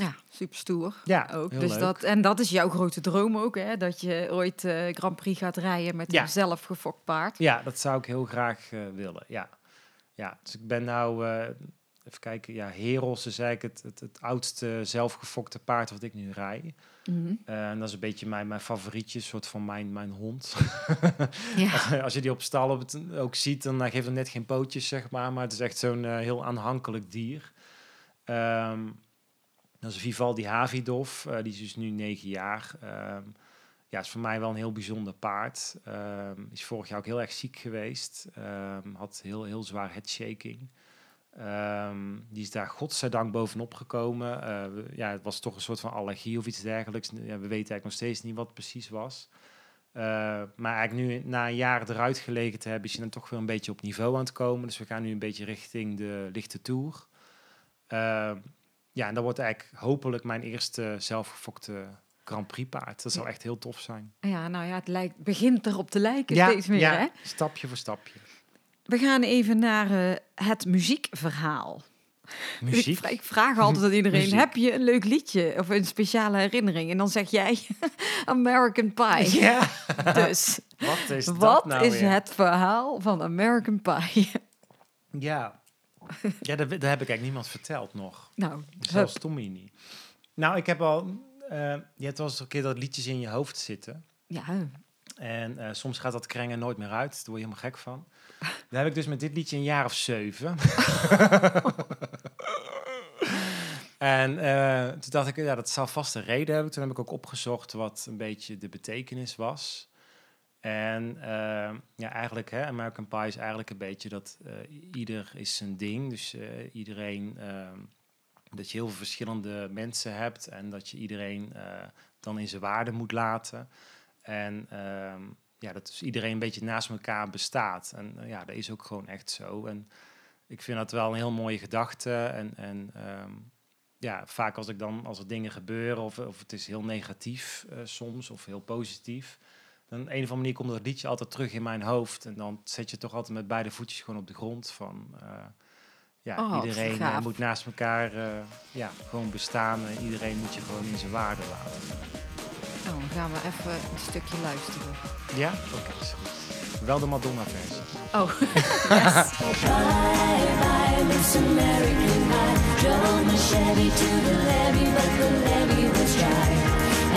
Ja, super stoer. Ja, ook. heel Dus leuk. dat, en dat is jouw grote droom ook, hè? Dat je ooit eh, Grand Prix gaat rijden met Ja. een zelf gefokt paard. Ja, dat zou ik heel graag eh, willen. Ja. ja, dus ik ben nou, eh, even kijken, ja, Heros is eigenlijk het, het, het oudste zelfgefokte paard wat ik nu rij. Mhm. Eh, en dat is een beetje mijn, mijn favorietje, soort van mijn, mijn hond. <laughs> Ja. <laughs> Als je die op stal op het, ook ziet, dan geeft het net geen pootjes, zeg maar. Maar het is echt zo'n eh, heel aanhankelijk dier. Ehm, dat is Vivaldi Havidov, eh, die is dus nu negen jaar. Ehm, ja, is voor mij wel een heel bijzonder paard. Ehm, is vorig jaar ook heel erg ziek geweest. Ehm, had heel, heel zwaar headshaking. Die is daar godzijdank bovenop gekomen. Eh, ja, het was toch een soort van allergie of iets dergelijks. Ja, we weten eigenlijk nog steeds niet wat precies was. Eh, maar eigenlijk nu, na een jaar eruit gelegen te hebben, is je dan toch weer een beetje op niveau aan het komen. Dus we gaan nu een beetje richting de lichte tour. Eh, ja, en dat wordt eigenlijk hopelijk mijn eerste zelfgefokte Grand Prix paard. Dat zou echt heel tof zijn. ja, nou ja, het lijkt, begint erop te lijken steeds meer, ja, hè? stapje voor stapje. We gaan even naar eh, het muziekverhaal. Muziek. Ik, vra- ik vraag altijd aan iedereen, Muziek. heb je een leuk liedje of een speciale herinnering? En dan zeg jij <laughs> American Pie. Ja, Dus wat is dat wat nou is weer? het verhaal van American Pie? <laughs> Ja, Ja, dat, dat heb ik eigenlijk niemand verteld nog. Nou, Zelfs hup. Tommy niet. Nou, ik heb al... eh, je hebt wel eens een keer dat liedjes in je hoofd zitten. Ja, En eh, soms gaat dat krengen nooit meer uit. Daar word je helemaal gek van. Daar heb ik dus met dit liedje een jaar of zeven. <laughs> en eh, toen dacht ik, ja, dat zal vast een reden hebben. Toen heb ik ook opgezocht wat een beetje de betekenis was. En eh, ja, eigenlijk, hè, American Pie is eigenlijk een beetje dat eh, ieder is zijn ding. Dus eh, iedereen, eh, dat je heel veel verschillende mensen hebt en dat je iedereen eh, dan in zijn waarde moet laten. En ehm, ja, dat dus iedereen een beetje naast elkaar bestaat. En ja, dat is ook gewoon echt zo. En ik vind dat wel een heel mooie gedachte. En, en ehm, ja, vaak als ik dan, als er dingen gebeuren, of, of het is heel negatief soms, of heel positief. Dan op een of andere manier komt dat liedje altijd terug in mijn hoofd. En dan zet je toch altijd met beide voetjes gewoon op de grond. Van eh, ja, Oh, iedereen eh, gaaf. moet naast elkaar eh, ja, gewoon bestaan. En iedereen moet je gewoon in zijn waarde laten. nou, dan gaan we even een stukje luisteren. Ja, oké, is goed. Wel de Madonna-versie. Oh, <laughs> Bye bye, Miss American Pie. Drove my Chevy to the levee, but the levee was dry.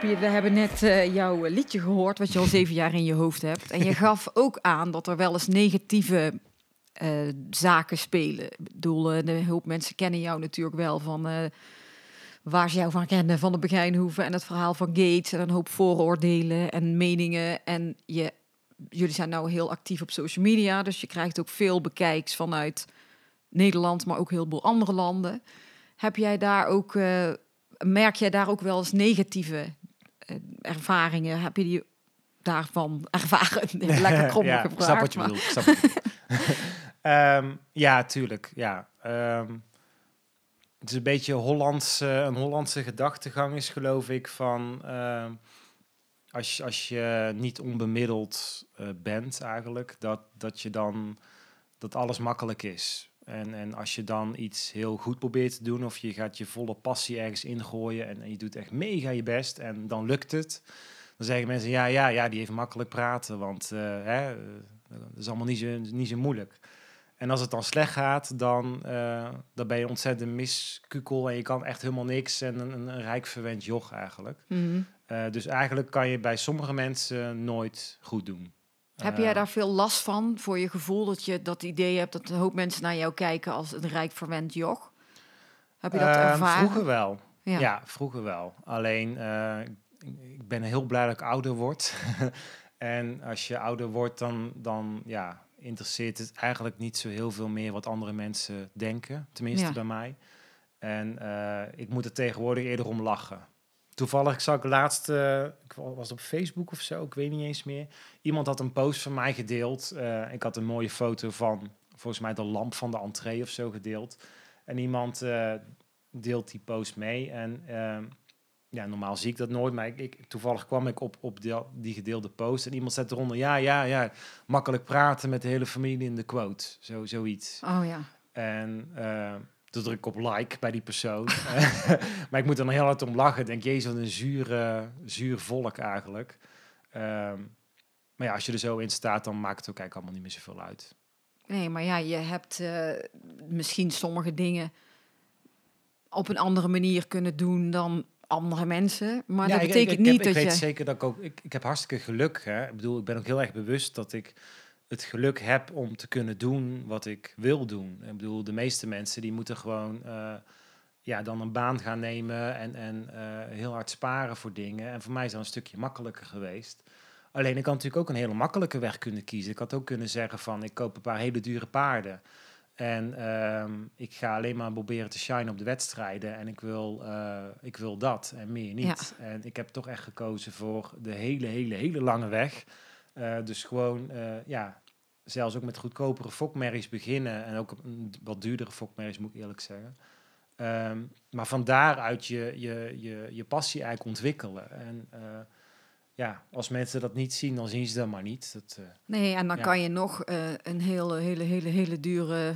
We hebben net eh, jouw liedje gehoord, wat je al zeven jaar in je hoofd hebt. En je <laughs> gaf ook aan dat er wel eens negatieve eh, zaken spelen. Ik bedoel, eh, de hoop mensen kennen jou natuurlijk wel van waar ze jou van kennen, van de Begijnhoeven en het verhaal van Gates en een hoop vooroordelen en meningen. En je, jullie zijn nou heel actief op social media, dus je krijgt ook veel bekijks vanuit Nederland, maar ook heel veel andere landen. Heb jij daar ook, merk jij daar ook wel eens negatieve ervaringen? Heb je die daarvan ervaren? <laughs> <laughs> Lekker krom ja, gevraagd. snap wat je bedoelt. ik snap wat je bedoelt. <laughs> Ehm, ja, tuurlijk. Ja. Ehm, het is een beetje Hollandse, een Hollandse gedachtegang is geloof ik van... ehm, als, je- als je niet onbemiddeld eh, bent eigenlijk, dat, dat je dan... dat alles makkelijk is. En, en als je dan iets heel goed probeert te doen... of je gaat je volle passie ergens ingooien... en, en je doet echt mega je best en dan lukt het... Dan zeggen mensen, ja, ja, ja, die heeft makkelijk praten, want eh, hè, eh, dat is allemaal niet zo, niet zo moeilijk. En als het dan slecht gaat, dan, eh, dan ben je ontzettend miskukel en je kan echt helemaal niks en een, een, een rijk verwend joch eigenlijk. Mhm. Dus eigenlijk kan je bij sommige mensen nooit goed doen. Heb Eh, jij daar veel last van voor je gevoel dat je dat idee hebt dat een hoop mensen naar jou kijken als een rijk verwend joch? Heb je dat Ehm, ervaren? Vroeger wel. Ja. Ja, vroeger wel. Alleen, eh, ik, ben heel blij dat ik ouder word. <laughs> en als je ouder wordt, dan, dan ja, interesseert het eigenlijk niet zo heel veel meer wat andere mensen denken. Tenminste Ja. bij mij. En eh, ik moet er tegenwoordig eerder om lachen. Toevallig zag ik laatst, eh, ik wa- was op Facebook of zo, ik weet niet eens meer. Iemand had een post van mij gedeeld. Eh, ik had een mooie foto van, volgens mij de lamp van de entree of zo gedeeld. En iemand eh, deelt die post mee. En ehm, ja, normaal zie ik dat nooit, maar ik, ik, toevallig kwam ik op, op die, die gedeelde post. En iemand zet eronder, ja, ja, ja, makkelijk praten met de hele familie in de quote. Zo, zoiets. Oh ja. En eh, toen druk ik op like bij die persoon. <laughs> maar ik moet er nog heel hard om lachen. Ik denk, jezus, wat een zuur, zuur volk eigenlijk. Ehm, maar ja, als je er zo in staat, dan maakt het ook eigenlijk allemaal niet meer zoveel uit. Nee, maar ja, je hebt eh, misschien sommige dingen op een andere manier kunnen doen dan andere mensen. Maar Ja, dat ik- ik- betekent ik, heb- niet ik dat weet je... zeker dat ik ook... Ik, ik heb hartstikke geluk. Hè? Ik bedoel, ik ben ook heel erg bewust dat ik het geluk heb om te kunnen doen wat ik wil doen. Ik bedoel, de meeste mensen die moeten gewoon... eh, ja, dan een baan gaan nemen en, en eh, heel hard sparen voor dingen. En voor mij is dat een stukje makkelijker geweest. Alleen ik had natuurlijk ook een hele makkelijke weg kunnen kiezen. Ik had ook kunnen zeggen van, ik koop een paar hele dure paarden. En ehm, ik ga alleen maar proberen te shine op de wedstrijden. En ik wil, eh, ik wil dat en meer niet. En ik heb toch echt gekozen voor de hele, hele, hele lange weg. Eh, dus gewoon, eh, ja, zelfs ook met goedkopere fokmerries beginnen. En ook wat duurdere fokmerries, moet ik eerlijk zeggen. Ehm, maar van daaruit je, je, je, je passie eigenlijk ontwikkelen. En ja, als mensen dat niet zien, dan zien ze dat maar niet. Dat, eh, Nee, en dan Ja. kan je nog eh, een hele, hele, hele, hele dure,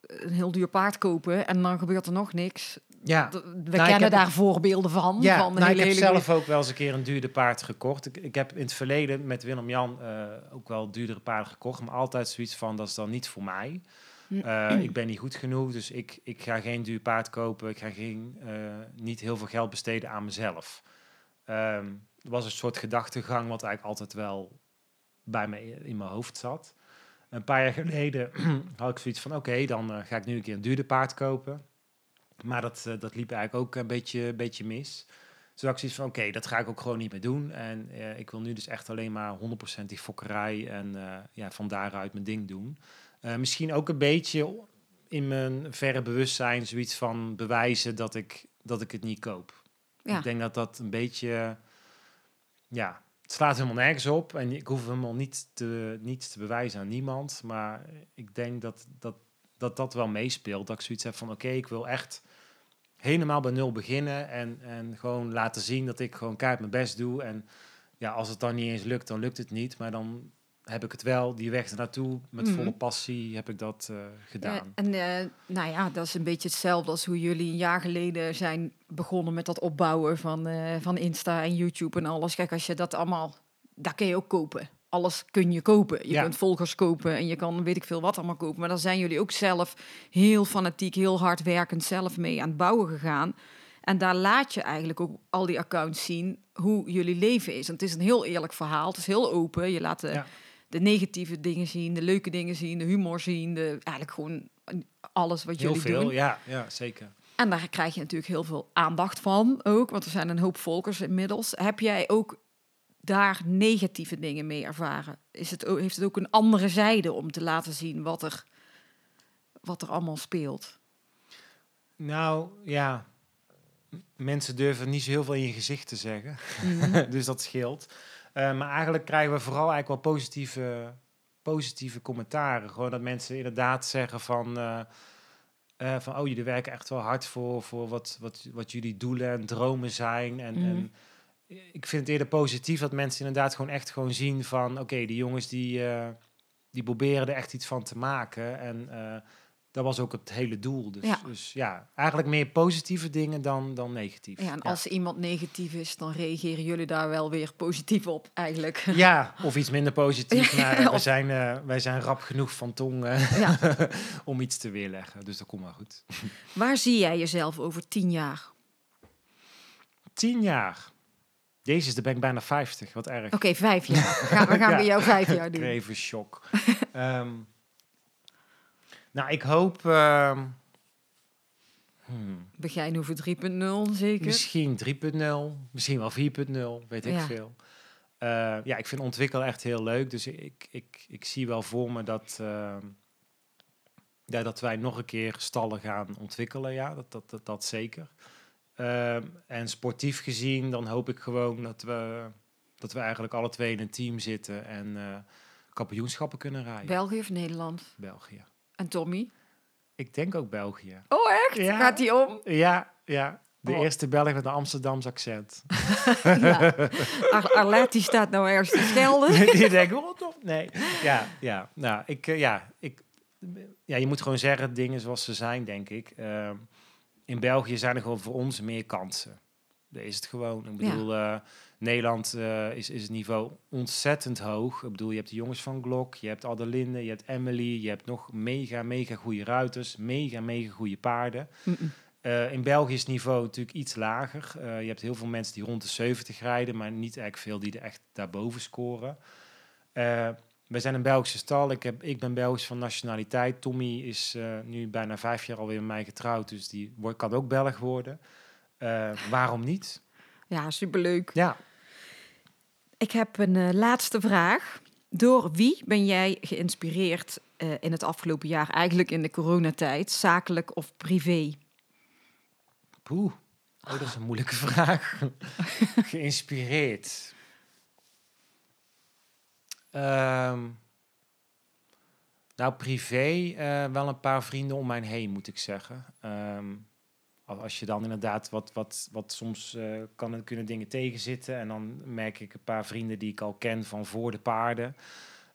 een heel duur paard kopen en dan gebeurt er nog niks. ja, D- We ik kennen heb daar voorbeelden van. Ja, van nou, hele, ik heb hele zelf ook wel eens een keer een duurder paard gekocht. Ik, ik heb in het verleden met Willem-Jan eh, ook wel duurdere paarden gekocht. Maar altijd zoiets van, dat is dan niet voor mij. Eh, ik ben niet goed genoeg, dus ik, ik ga geen duur paard kopen. Ik ga geen, eh, niet heel veel geld besteden aan mezelf. Ehm was een soort gedachtegang wat eigenlijk altijd wel bij me in mijn hoofd zat. Een paar jaar geleden <clears throat> had ik zoiets van, oké, dan eh, ga ik nu een keer een duurder paard kopen. Maar dat, eh, dat liep eigenlijk ook een beetje, beetje mis. Dus ik zoiets van, oké, dat ga ik ook gewoon niet meer doen. En eh, ik wil nu dus echt alleen maar 100% die fokkerij en ja, van daaruit mijn ding doen. Misschien ook een beetje in mijn verre bewustzijn zoiets van bewijzen dat ik, dat ik het niet koop. Ik denk dat dat een beetje, ja, het slaat helemaal nergens op. En ik hoef helemaal niet te, niets te bewijzen aan niemand. Maar ik denk dat dat, dat, dat wel meespeelt. Dat ik zoiets heb van, oké, ik wil echt helemaal bij nul beginnen. En, en gewoon laten zien dat ik gewoon keihard mijn best doe. En ja, als het dan niet eens lukt, dan lukt het niet. Maar dan heb ik het wel, die weg ernaartoe, met Mhm. volle passie heb ik dat eh, gedaan. Ja, en eh, nou ja, dat is een beetje hetzelfde als hoe jullie een jaar geleden zijn begonnen met dat opbouwen van, eh, van Insta en YouTube en alles. Kijk, als je dat allemaal, daar kun je ook kopen. Alles kun je kopen. Je Ja. kunt volgers kopen en je kan weet ik veel wat allemaal kopen. Maar daar zijn jullie ook zelf heel fanatiek, heel hard werkend zelf mee aan het bouwen gegaan. En daar laat je eigenlijk ook al die accounts zien hoe jullie leven is. En het is een heel eerlijk verhaal. Het is heel open. Je laat de, Ja. De negatieve dingen zien, de leuke dingen zien, de humor zien. De, eigenlijk gewoon alles wat Heel jullie veel, doen. ja, ja, zeker. En daar krijg je natuurlijk heel veel aandacht van ook. Want er zijn een hoop volkers inmiddels. Heb jij ook daar negatieve dingen mee ervaren? Is het, heeft het ook een andere zijde om te laten zien wat er, wat er allemaal speelt? Nou, ja. Mensen durven niet zo heel veel in je gezicht te zeggen. Mhm. <laughs> dus dat scheelt. Eh, maar eigenlijk krijgen we vooral eigenlijk wel positieve, positieve commentaren. Gewoon dat mensen inderdaad zeggen van... eh, eh, van, oh, jullie werken echt wel hard voor, voor wat, wat, wat jullie doelen en dromen zijn. En, Mhm. en ik vind het eerder positief dat mensen inderdaad gewoon echt gewoon zien van... Oké, die jongens die, die proberen er echt iets van te maken. En dat was ook het hele doel. Dus Ja. ja, dus, ja eigenlijk meer positieve dingen dan, dan negatief. Ja, en als iemand negatief is, dan reageren jullie daar wel weer positief op eigenlijk. Ja, of iets minder positief. <laughs> Ja, maar eh, wij, of- zijn, eh, wij zijn rap genoeg van tong eh, Ja. <laughs> om iets te weerleggen. Dus dat komt maar goed. <laughs> Waar zie jij jezelf over tien jaar? Tien jaar. Jezus, dan ben ik bijna 50. Wat erg. Oké, vijf jaar. Gaan, we gaan Ja. bij jou vijf jaar doen. even shock. Ehm, nou, ik hoop... ehm, hmm, Begijnhoeven 3.0 zeker? misschien 3.0, misschien wel 4.0, weet ik Ja. veel. Eh, ja, ik vind ontwikkelen echt heel leuk. Dus ik, ik, ik zie wel voor me dat, ehm, ja, dat wij nog een keer stallen gaan ontwikkelen. Ja, dat, dat, dat, dat zeker. Ehm, en sportief gezien, dan hoop ik gewoon dat we, dat we eigenlijk alle twee in een team zitten en eh, kampioenschappen kunnen rijden. België of Nederland? België. En Tommy? Ik denk ook België. Oh, echt? Ja. Gaat die om? Ja, ja. De Oh. eerste Belg met een Amsterdams accent. <laughs> ja. Ar Arlet, die staat nou ergens te schelden. <laughs> die denken, wat toch? Nee. Ja, ja. Nou, ik, eh, ja, ik, ja, je moet gewoon zeggen dingen zoals ze zijn, denk ik. Ehm, in België zijn er gewoon voor ons meer kansen. Dat is het gewoon. Ik Ja. bedoel, eh, Nederland eh, is, is het niveau ontzettend hoog. Ik bedoel, je hebt de jongens van Glok, je hebt Adelinde, je hebt Emily, je hebt nog mega, mega goede ruiters, mega, mega goede paarden. Eh, in België is het niveau natuurlijk iets lager. Eh, je hebt heel veel mensen die rond de 70 rijden, maar niet echt veel die er echt daarboven scoren. Wij zijn een Belgische stal. Ik, heb, ik ben Belgisch van nationaliteit. Tommy is nu bijna vijf jaar alweer met mij getrouwd, dus die wordt, kan ook Belg worden. Waarom niet? Ja, superleuk. Ja, Ik heb een eh, laatste vraag. Door wie ben jij geïnspireerd eh, in het afgelopen jaar, eigenlijk in de coronatijd, zakelijk of privé? poeh. Oh, dat is een moeilijke <laughs> vraag. Geïnspireerd. Ehm, nou, privé eh, wel een paar vrienden om mij heen, moet ik zeggen. Ehm, als je dan inderdaad wat, wat, wat soms eh, kan, kunnen dingen tegenzitten. En dan merk ik een paar vrienden die ik al ken van voor de paarden.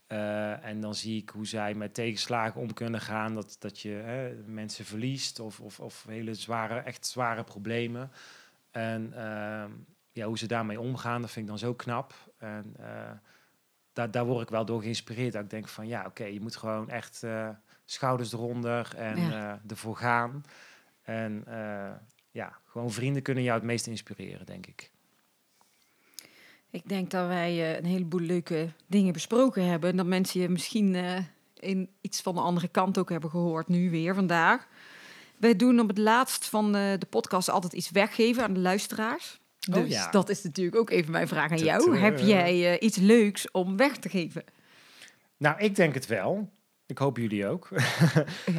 Eh, en dan zie ik hoe zij met tegenslagen om kunnen gaan. Dat, dat je hè, mensen verliest of, of, of hele zware, echt zware problemen. En ehm, ja, hoe ze daarmee omgaan, dat vind ik dan zo knap. En eh, daar, daar word ik wel door geïnspireerd. Dat ik denk van ja, oké, je moet gewoon echt schouders eronder en Ja. ervoor gaan. En eh, ja, gewoon vrienden kunnen jou het meest inspireren, denk ik. Ik denk dat wij eh, een heleboel leuke dingen besproken hebben. En dat mensen je misschien eh, in iets van de andere kant ook hebben gehoord nu weer vandaag. Wij doen op het laatst van de, de podcast altijd iets weggeven aan de luisteraars. Oh Dus ja. dat is natuurlijk ook even mijn vraag aan jou. Heb jij iets leuks om weg te geven? Nou, ik denk het wel. Ik hoop jullie ook. <laughs>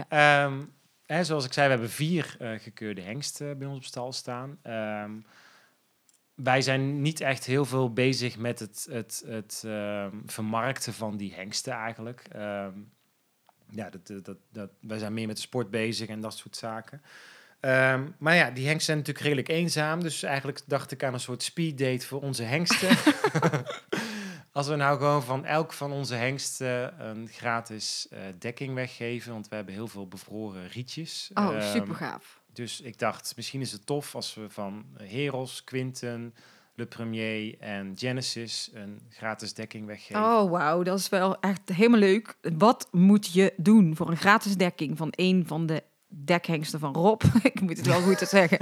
Ja. Ehm, hè, zoals ik zei, we hebben vier eh, gekeurde hengsten bij ons op stal staan. Ehm, wij zijn niet echt heel veel bezig met het, het, het ehm, vermarkten van die hengsten eigenlijk. Ehm, ja, dat, dat, dat, wij zijn meer met de sport bezig en dat soort zaken. Maar ja, die hengsten zijn natuurlijk redelijk eenzaam. Dus eigenlijk dacht ik aan een soort speeddate voor onze hengsten. <laughs> Als we nou gewoon van elk van onze hengsten een gratis eh, dekking weggeven. Want we hebben heel veel bevroren rietjes. Oh, Ehm, super gaaf. dus ik dacht, misschien is het tof als we van Heros, Quinten, Le Premier en Genesis een gratis dekking weggeven. Oh, wauw, dat is wel echt helemaal leuk. Wat moet je doen voor een gratis dekking van een van de dekhengsten van Rob? <laughs> Ik moet het wel goed zeggen.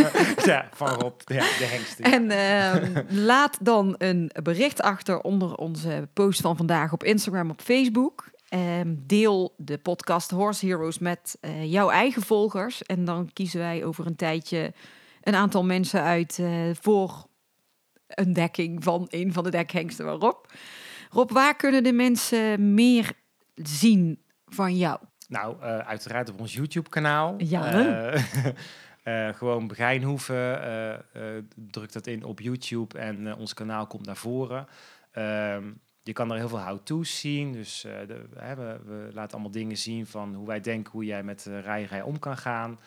<laughs> ja, van Rob, ja, de hengsten. En ehm, laat dan een bericht achter onder onze post van vandaag op Instagram, op Facebook. Ehm, deel de podcast Horse Heroes met eh, jouw eigen volgers. En dan kiezen wij over een tijdje een aantal mensen uit eh, voor een dekking van een van de dekhengsten van Rob. Rob, waar kunnen de mensen meer zien van jou? Nou, eh, uiteraard op ons YouTube-kanaal. Ja. Eh, <laughs> gewoon Begijnhoeven. druk dat in op YouTube en ons kanaal komt naar voren. Ehm, je kan er heel veel how-to's zien. Dus de, we, we laten allemaal dingen zien van hoe wij denken hoe jij met uh, rijerij om kan gaan.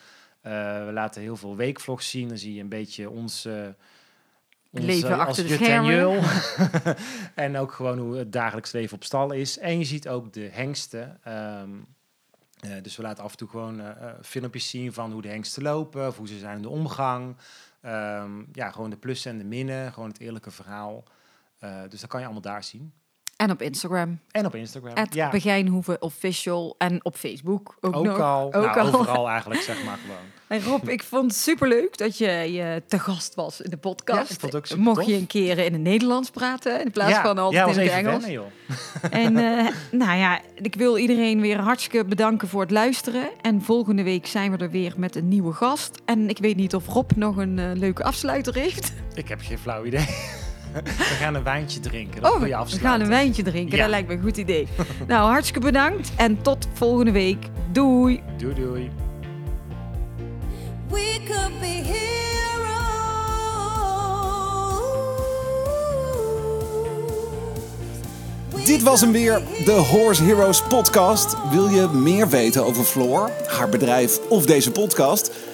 We laten heel veel weekvlogs zien. Dan zie je een beetje ons... ons, Leven achter de schermen. <laughs> <laughs> en ook gewoon hoe het dagelijks leven op stal is. En je ziet ook de hengsten. Ehm, eh, dus we laten af en toe gewoon eh, eh, filmpjes zien van hoe de hengsten lopen, of hoe ze zijn in de omgang. Ehm, ja, gewoon de plussen en de minnen, gewoon het eerlijke verhaal. Dus dat kan je allemaal daar zien. En op Instagram, En op Instagram. het ja, Begijnhoeven Official. En op Facebook ook, ook nog. al. Ook nou, al. overal eigenlijk, zeg maar gewoon. <laughs> Hey Rob, ik vond het superleuk dat je, je te gast was in de podcast. Ja, ik vond het ook super Mocht tof. je een keer in het Nederlands praten in plaats ja, van altijd in het even Engels. wennen, joh. <laughs> En eh, nou ja, ik wil iedereen weer hartstikke bedanken voor het luisteren. En volgende week zijn we er weer met een nieuwe gast. En ik weet niet of Rob nog een eh, leuke afsluiter heeft. Ik heb geen flauw idee. <laughs> we gaan een wijntje drinken. Dat Oh, je we gaan een wijntje drinken. Ja. Dat lijkt me een goed idee. nou, hartstikke bedankt en tot volgende week. Doei! Doei, doei. We could be heroes. Dit was hem weer, de Horse Heroes podcast. Wil je meer weten over Floor, haar bedrijf of deze podcast?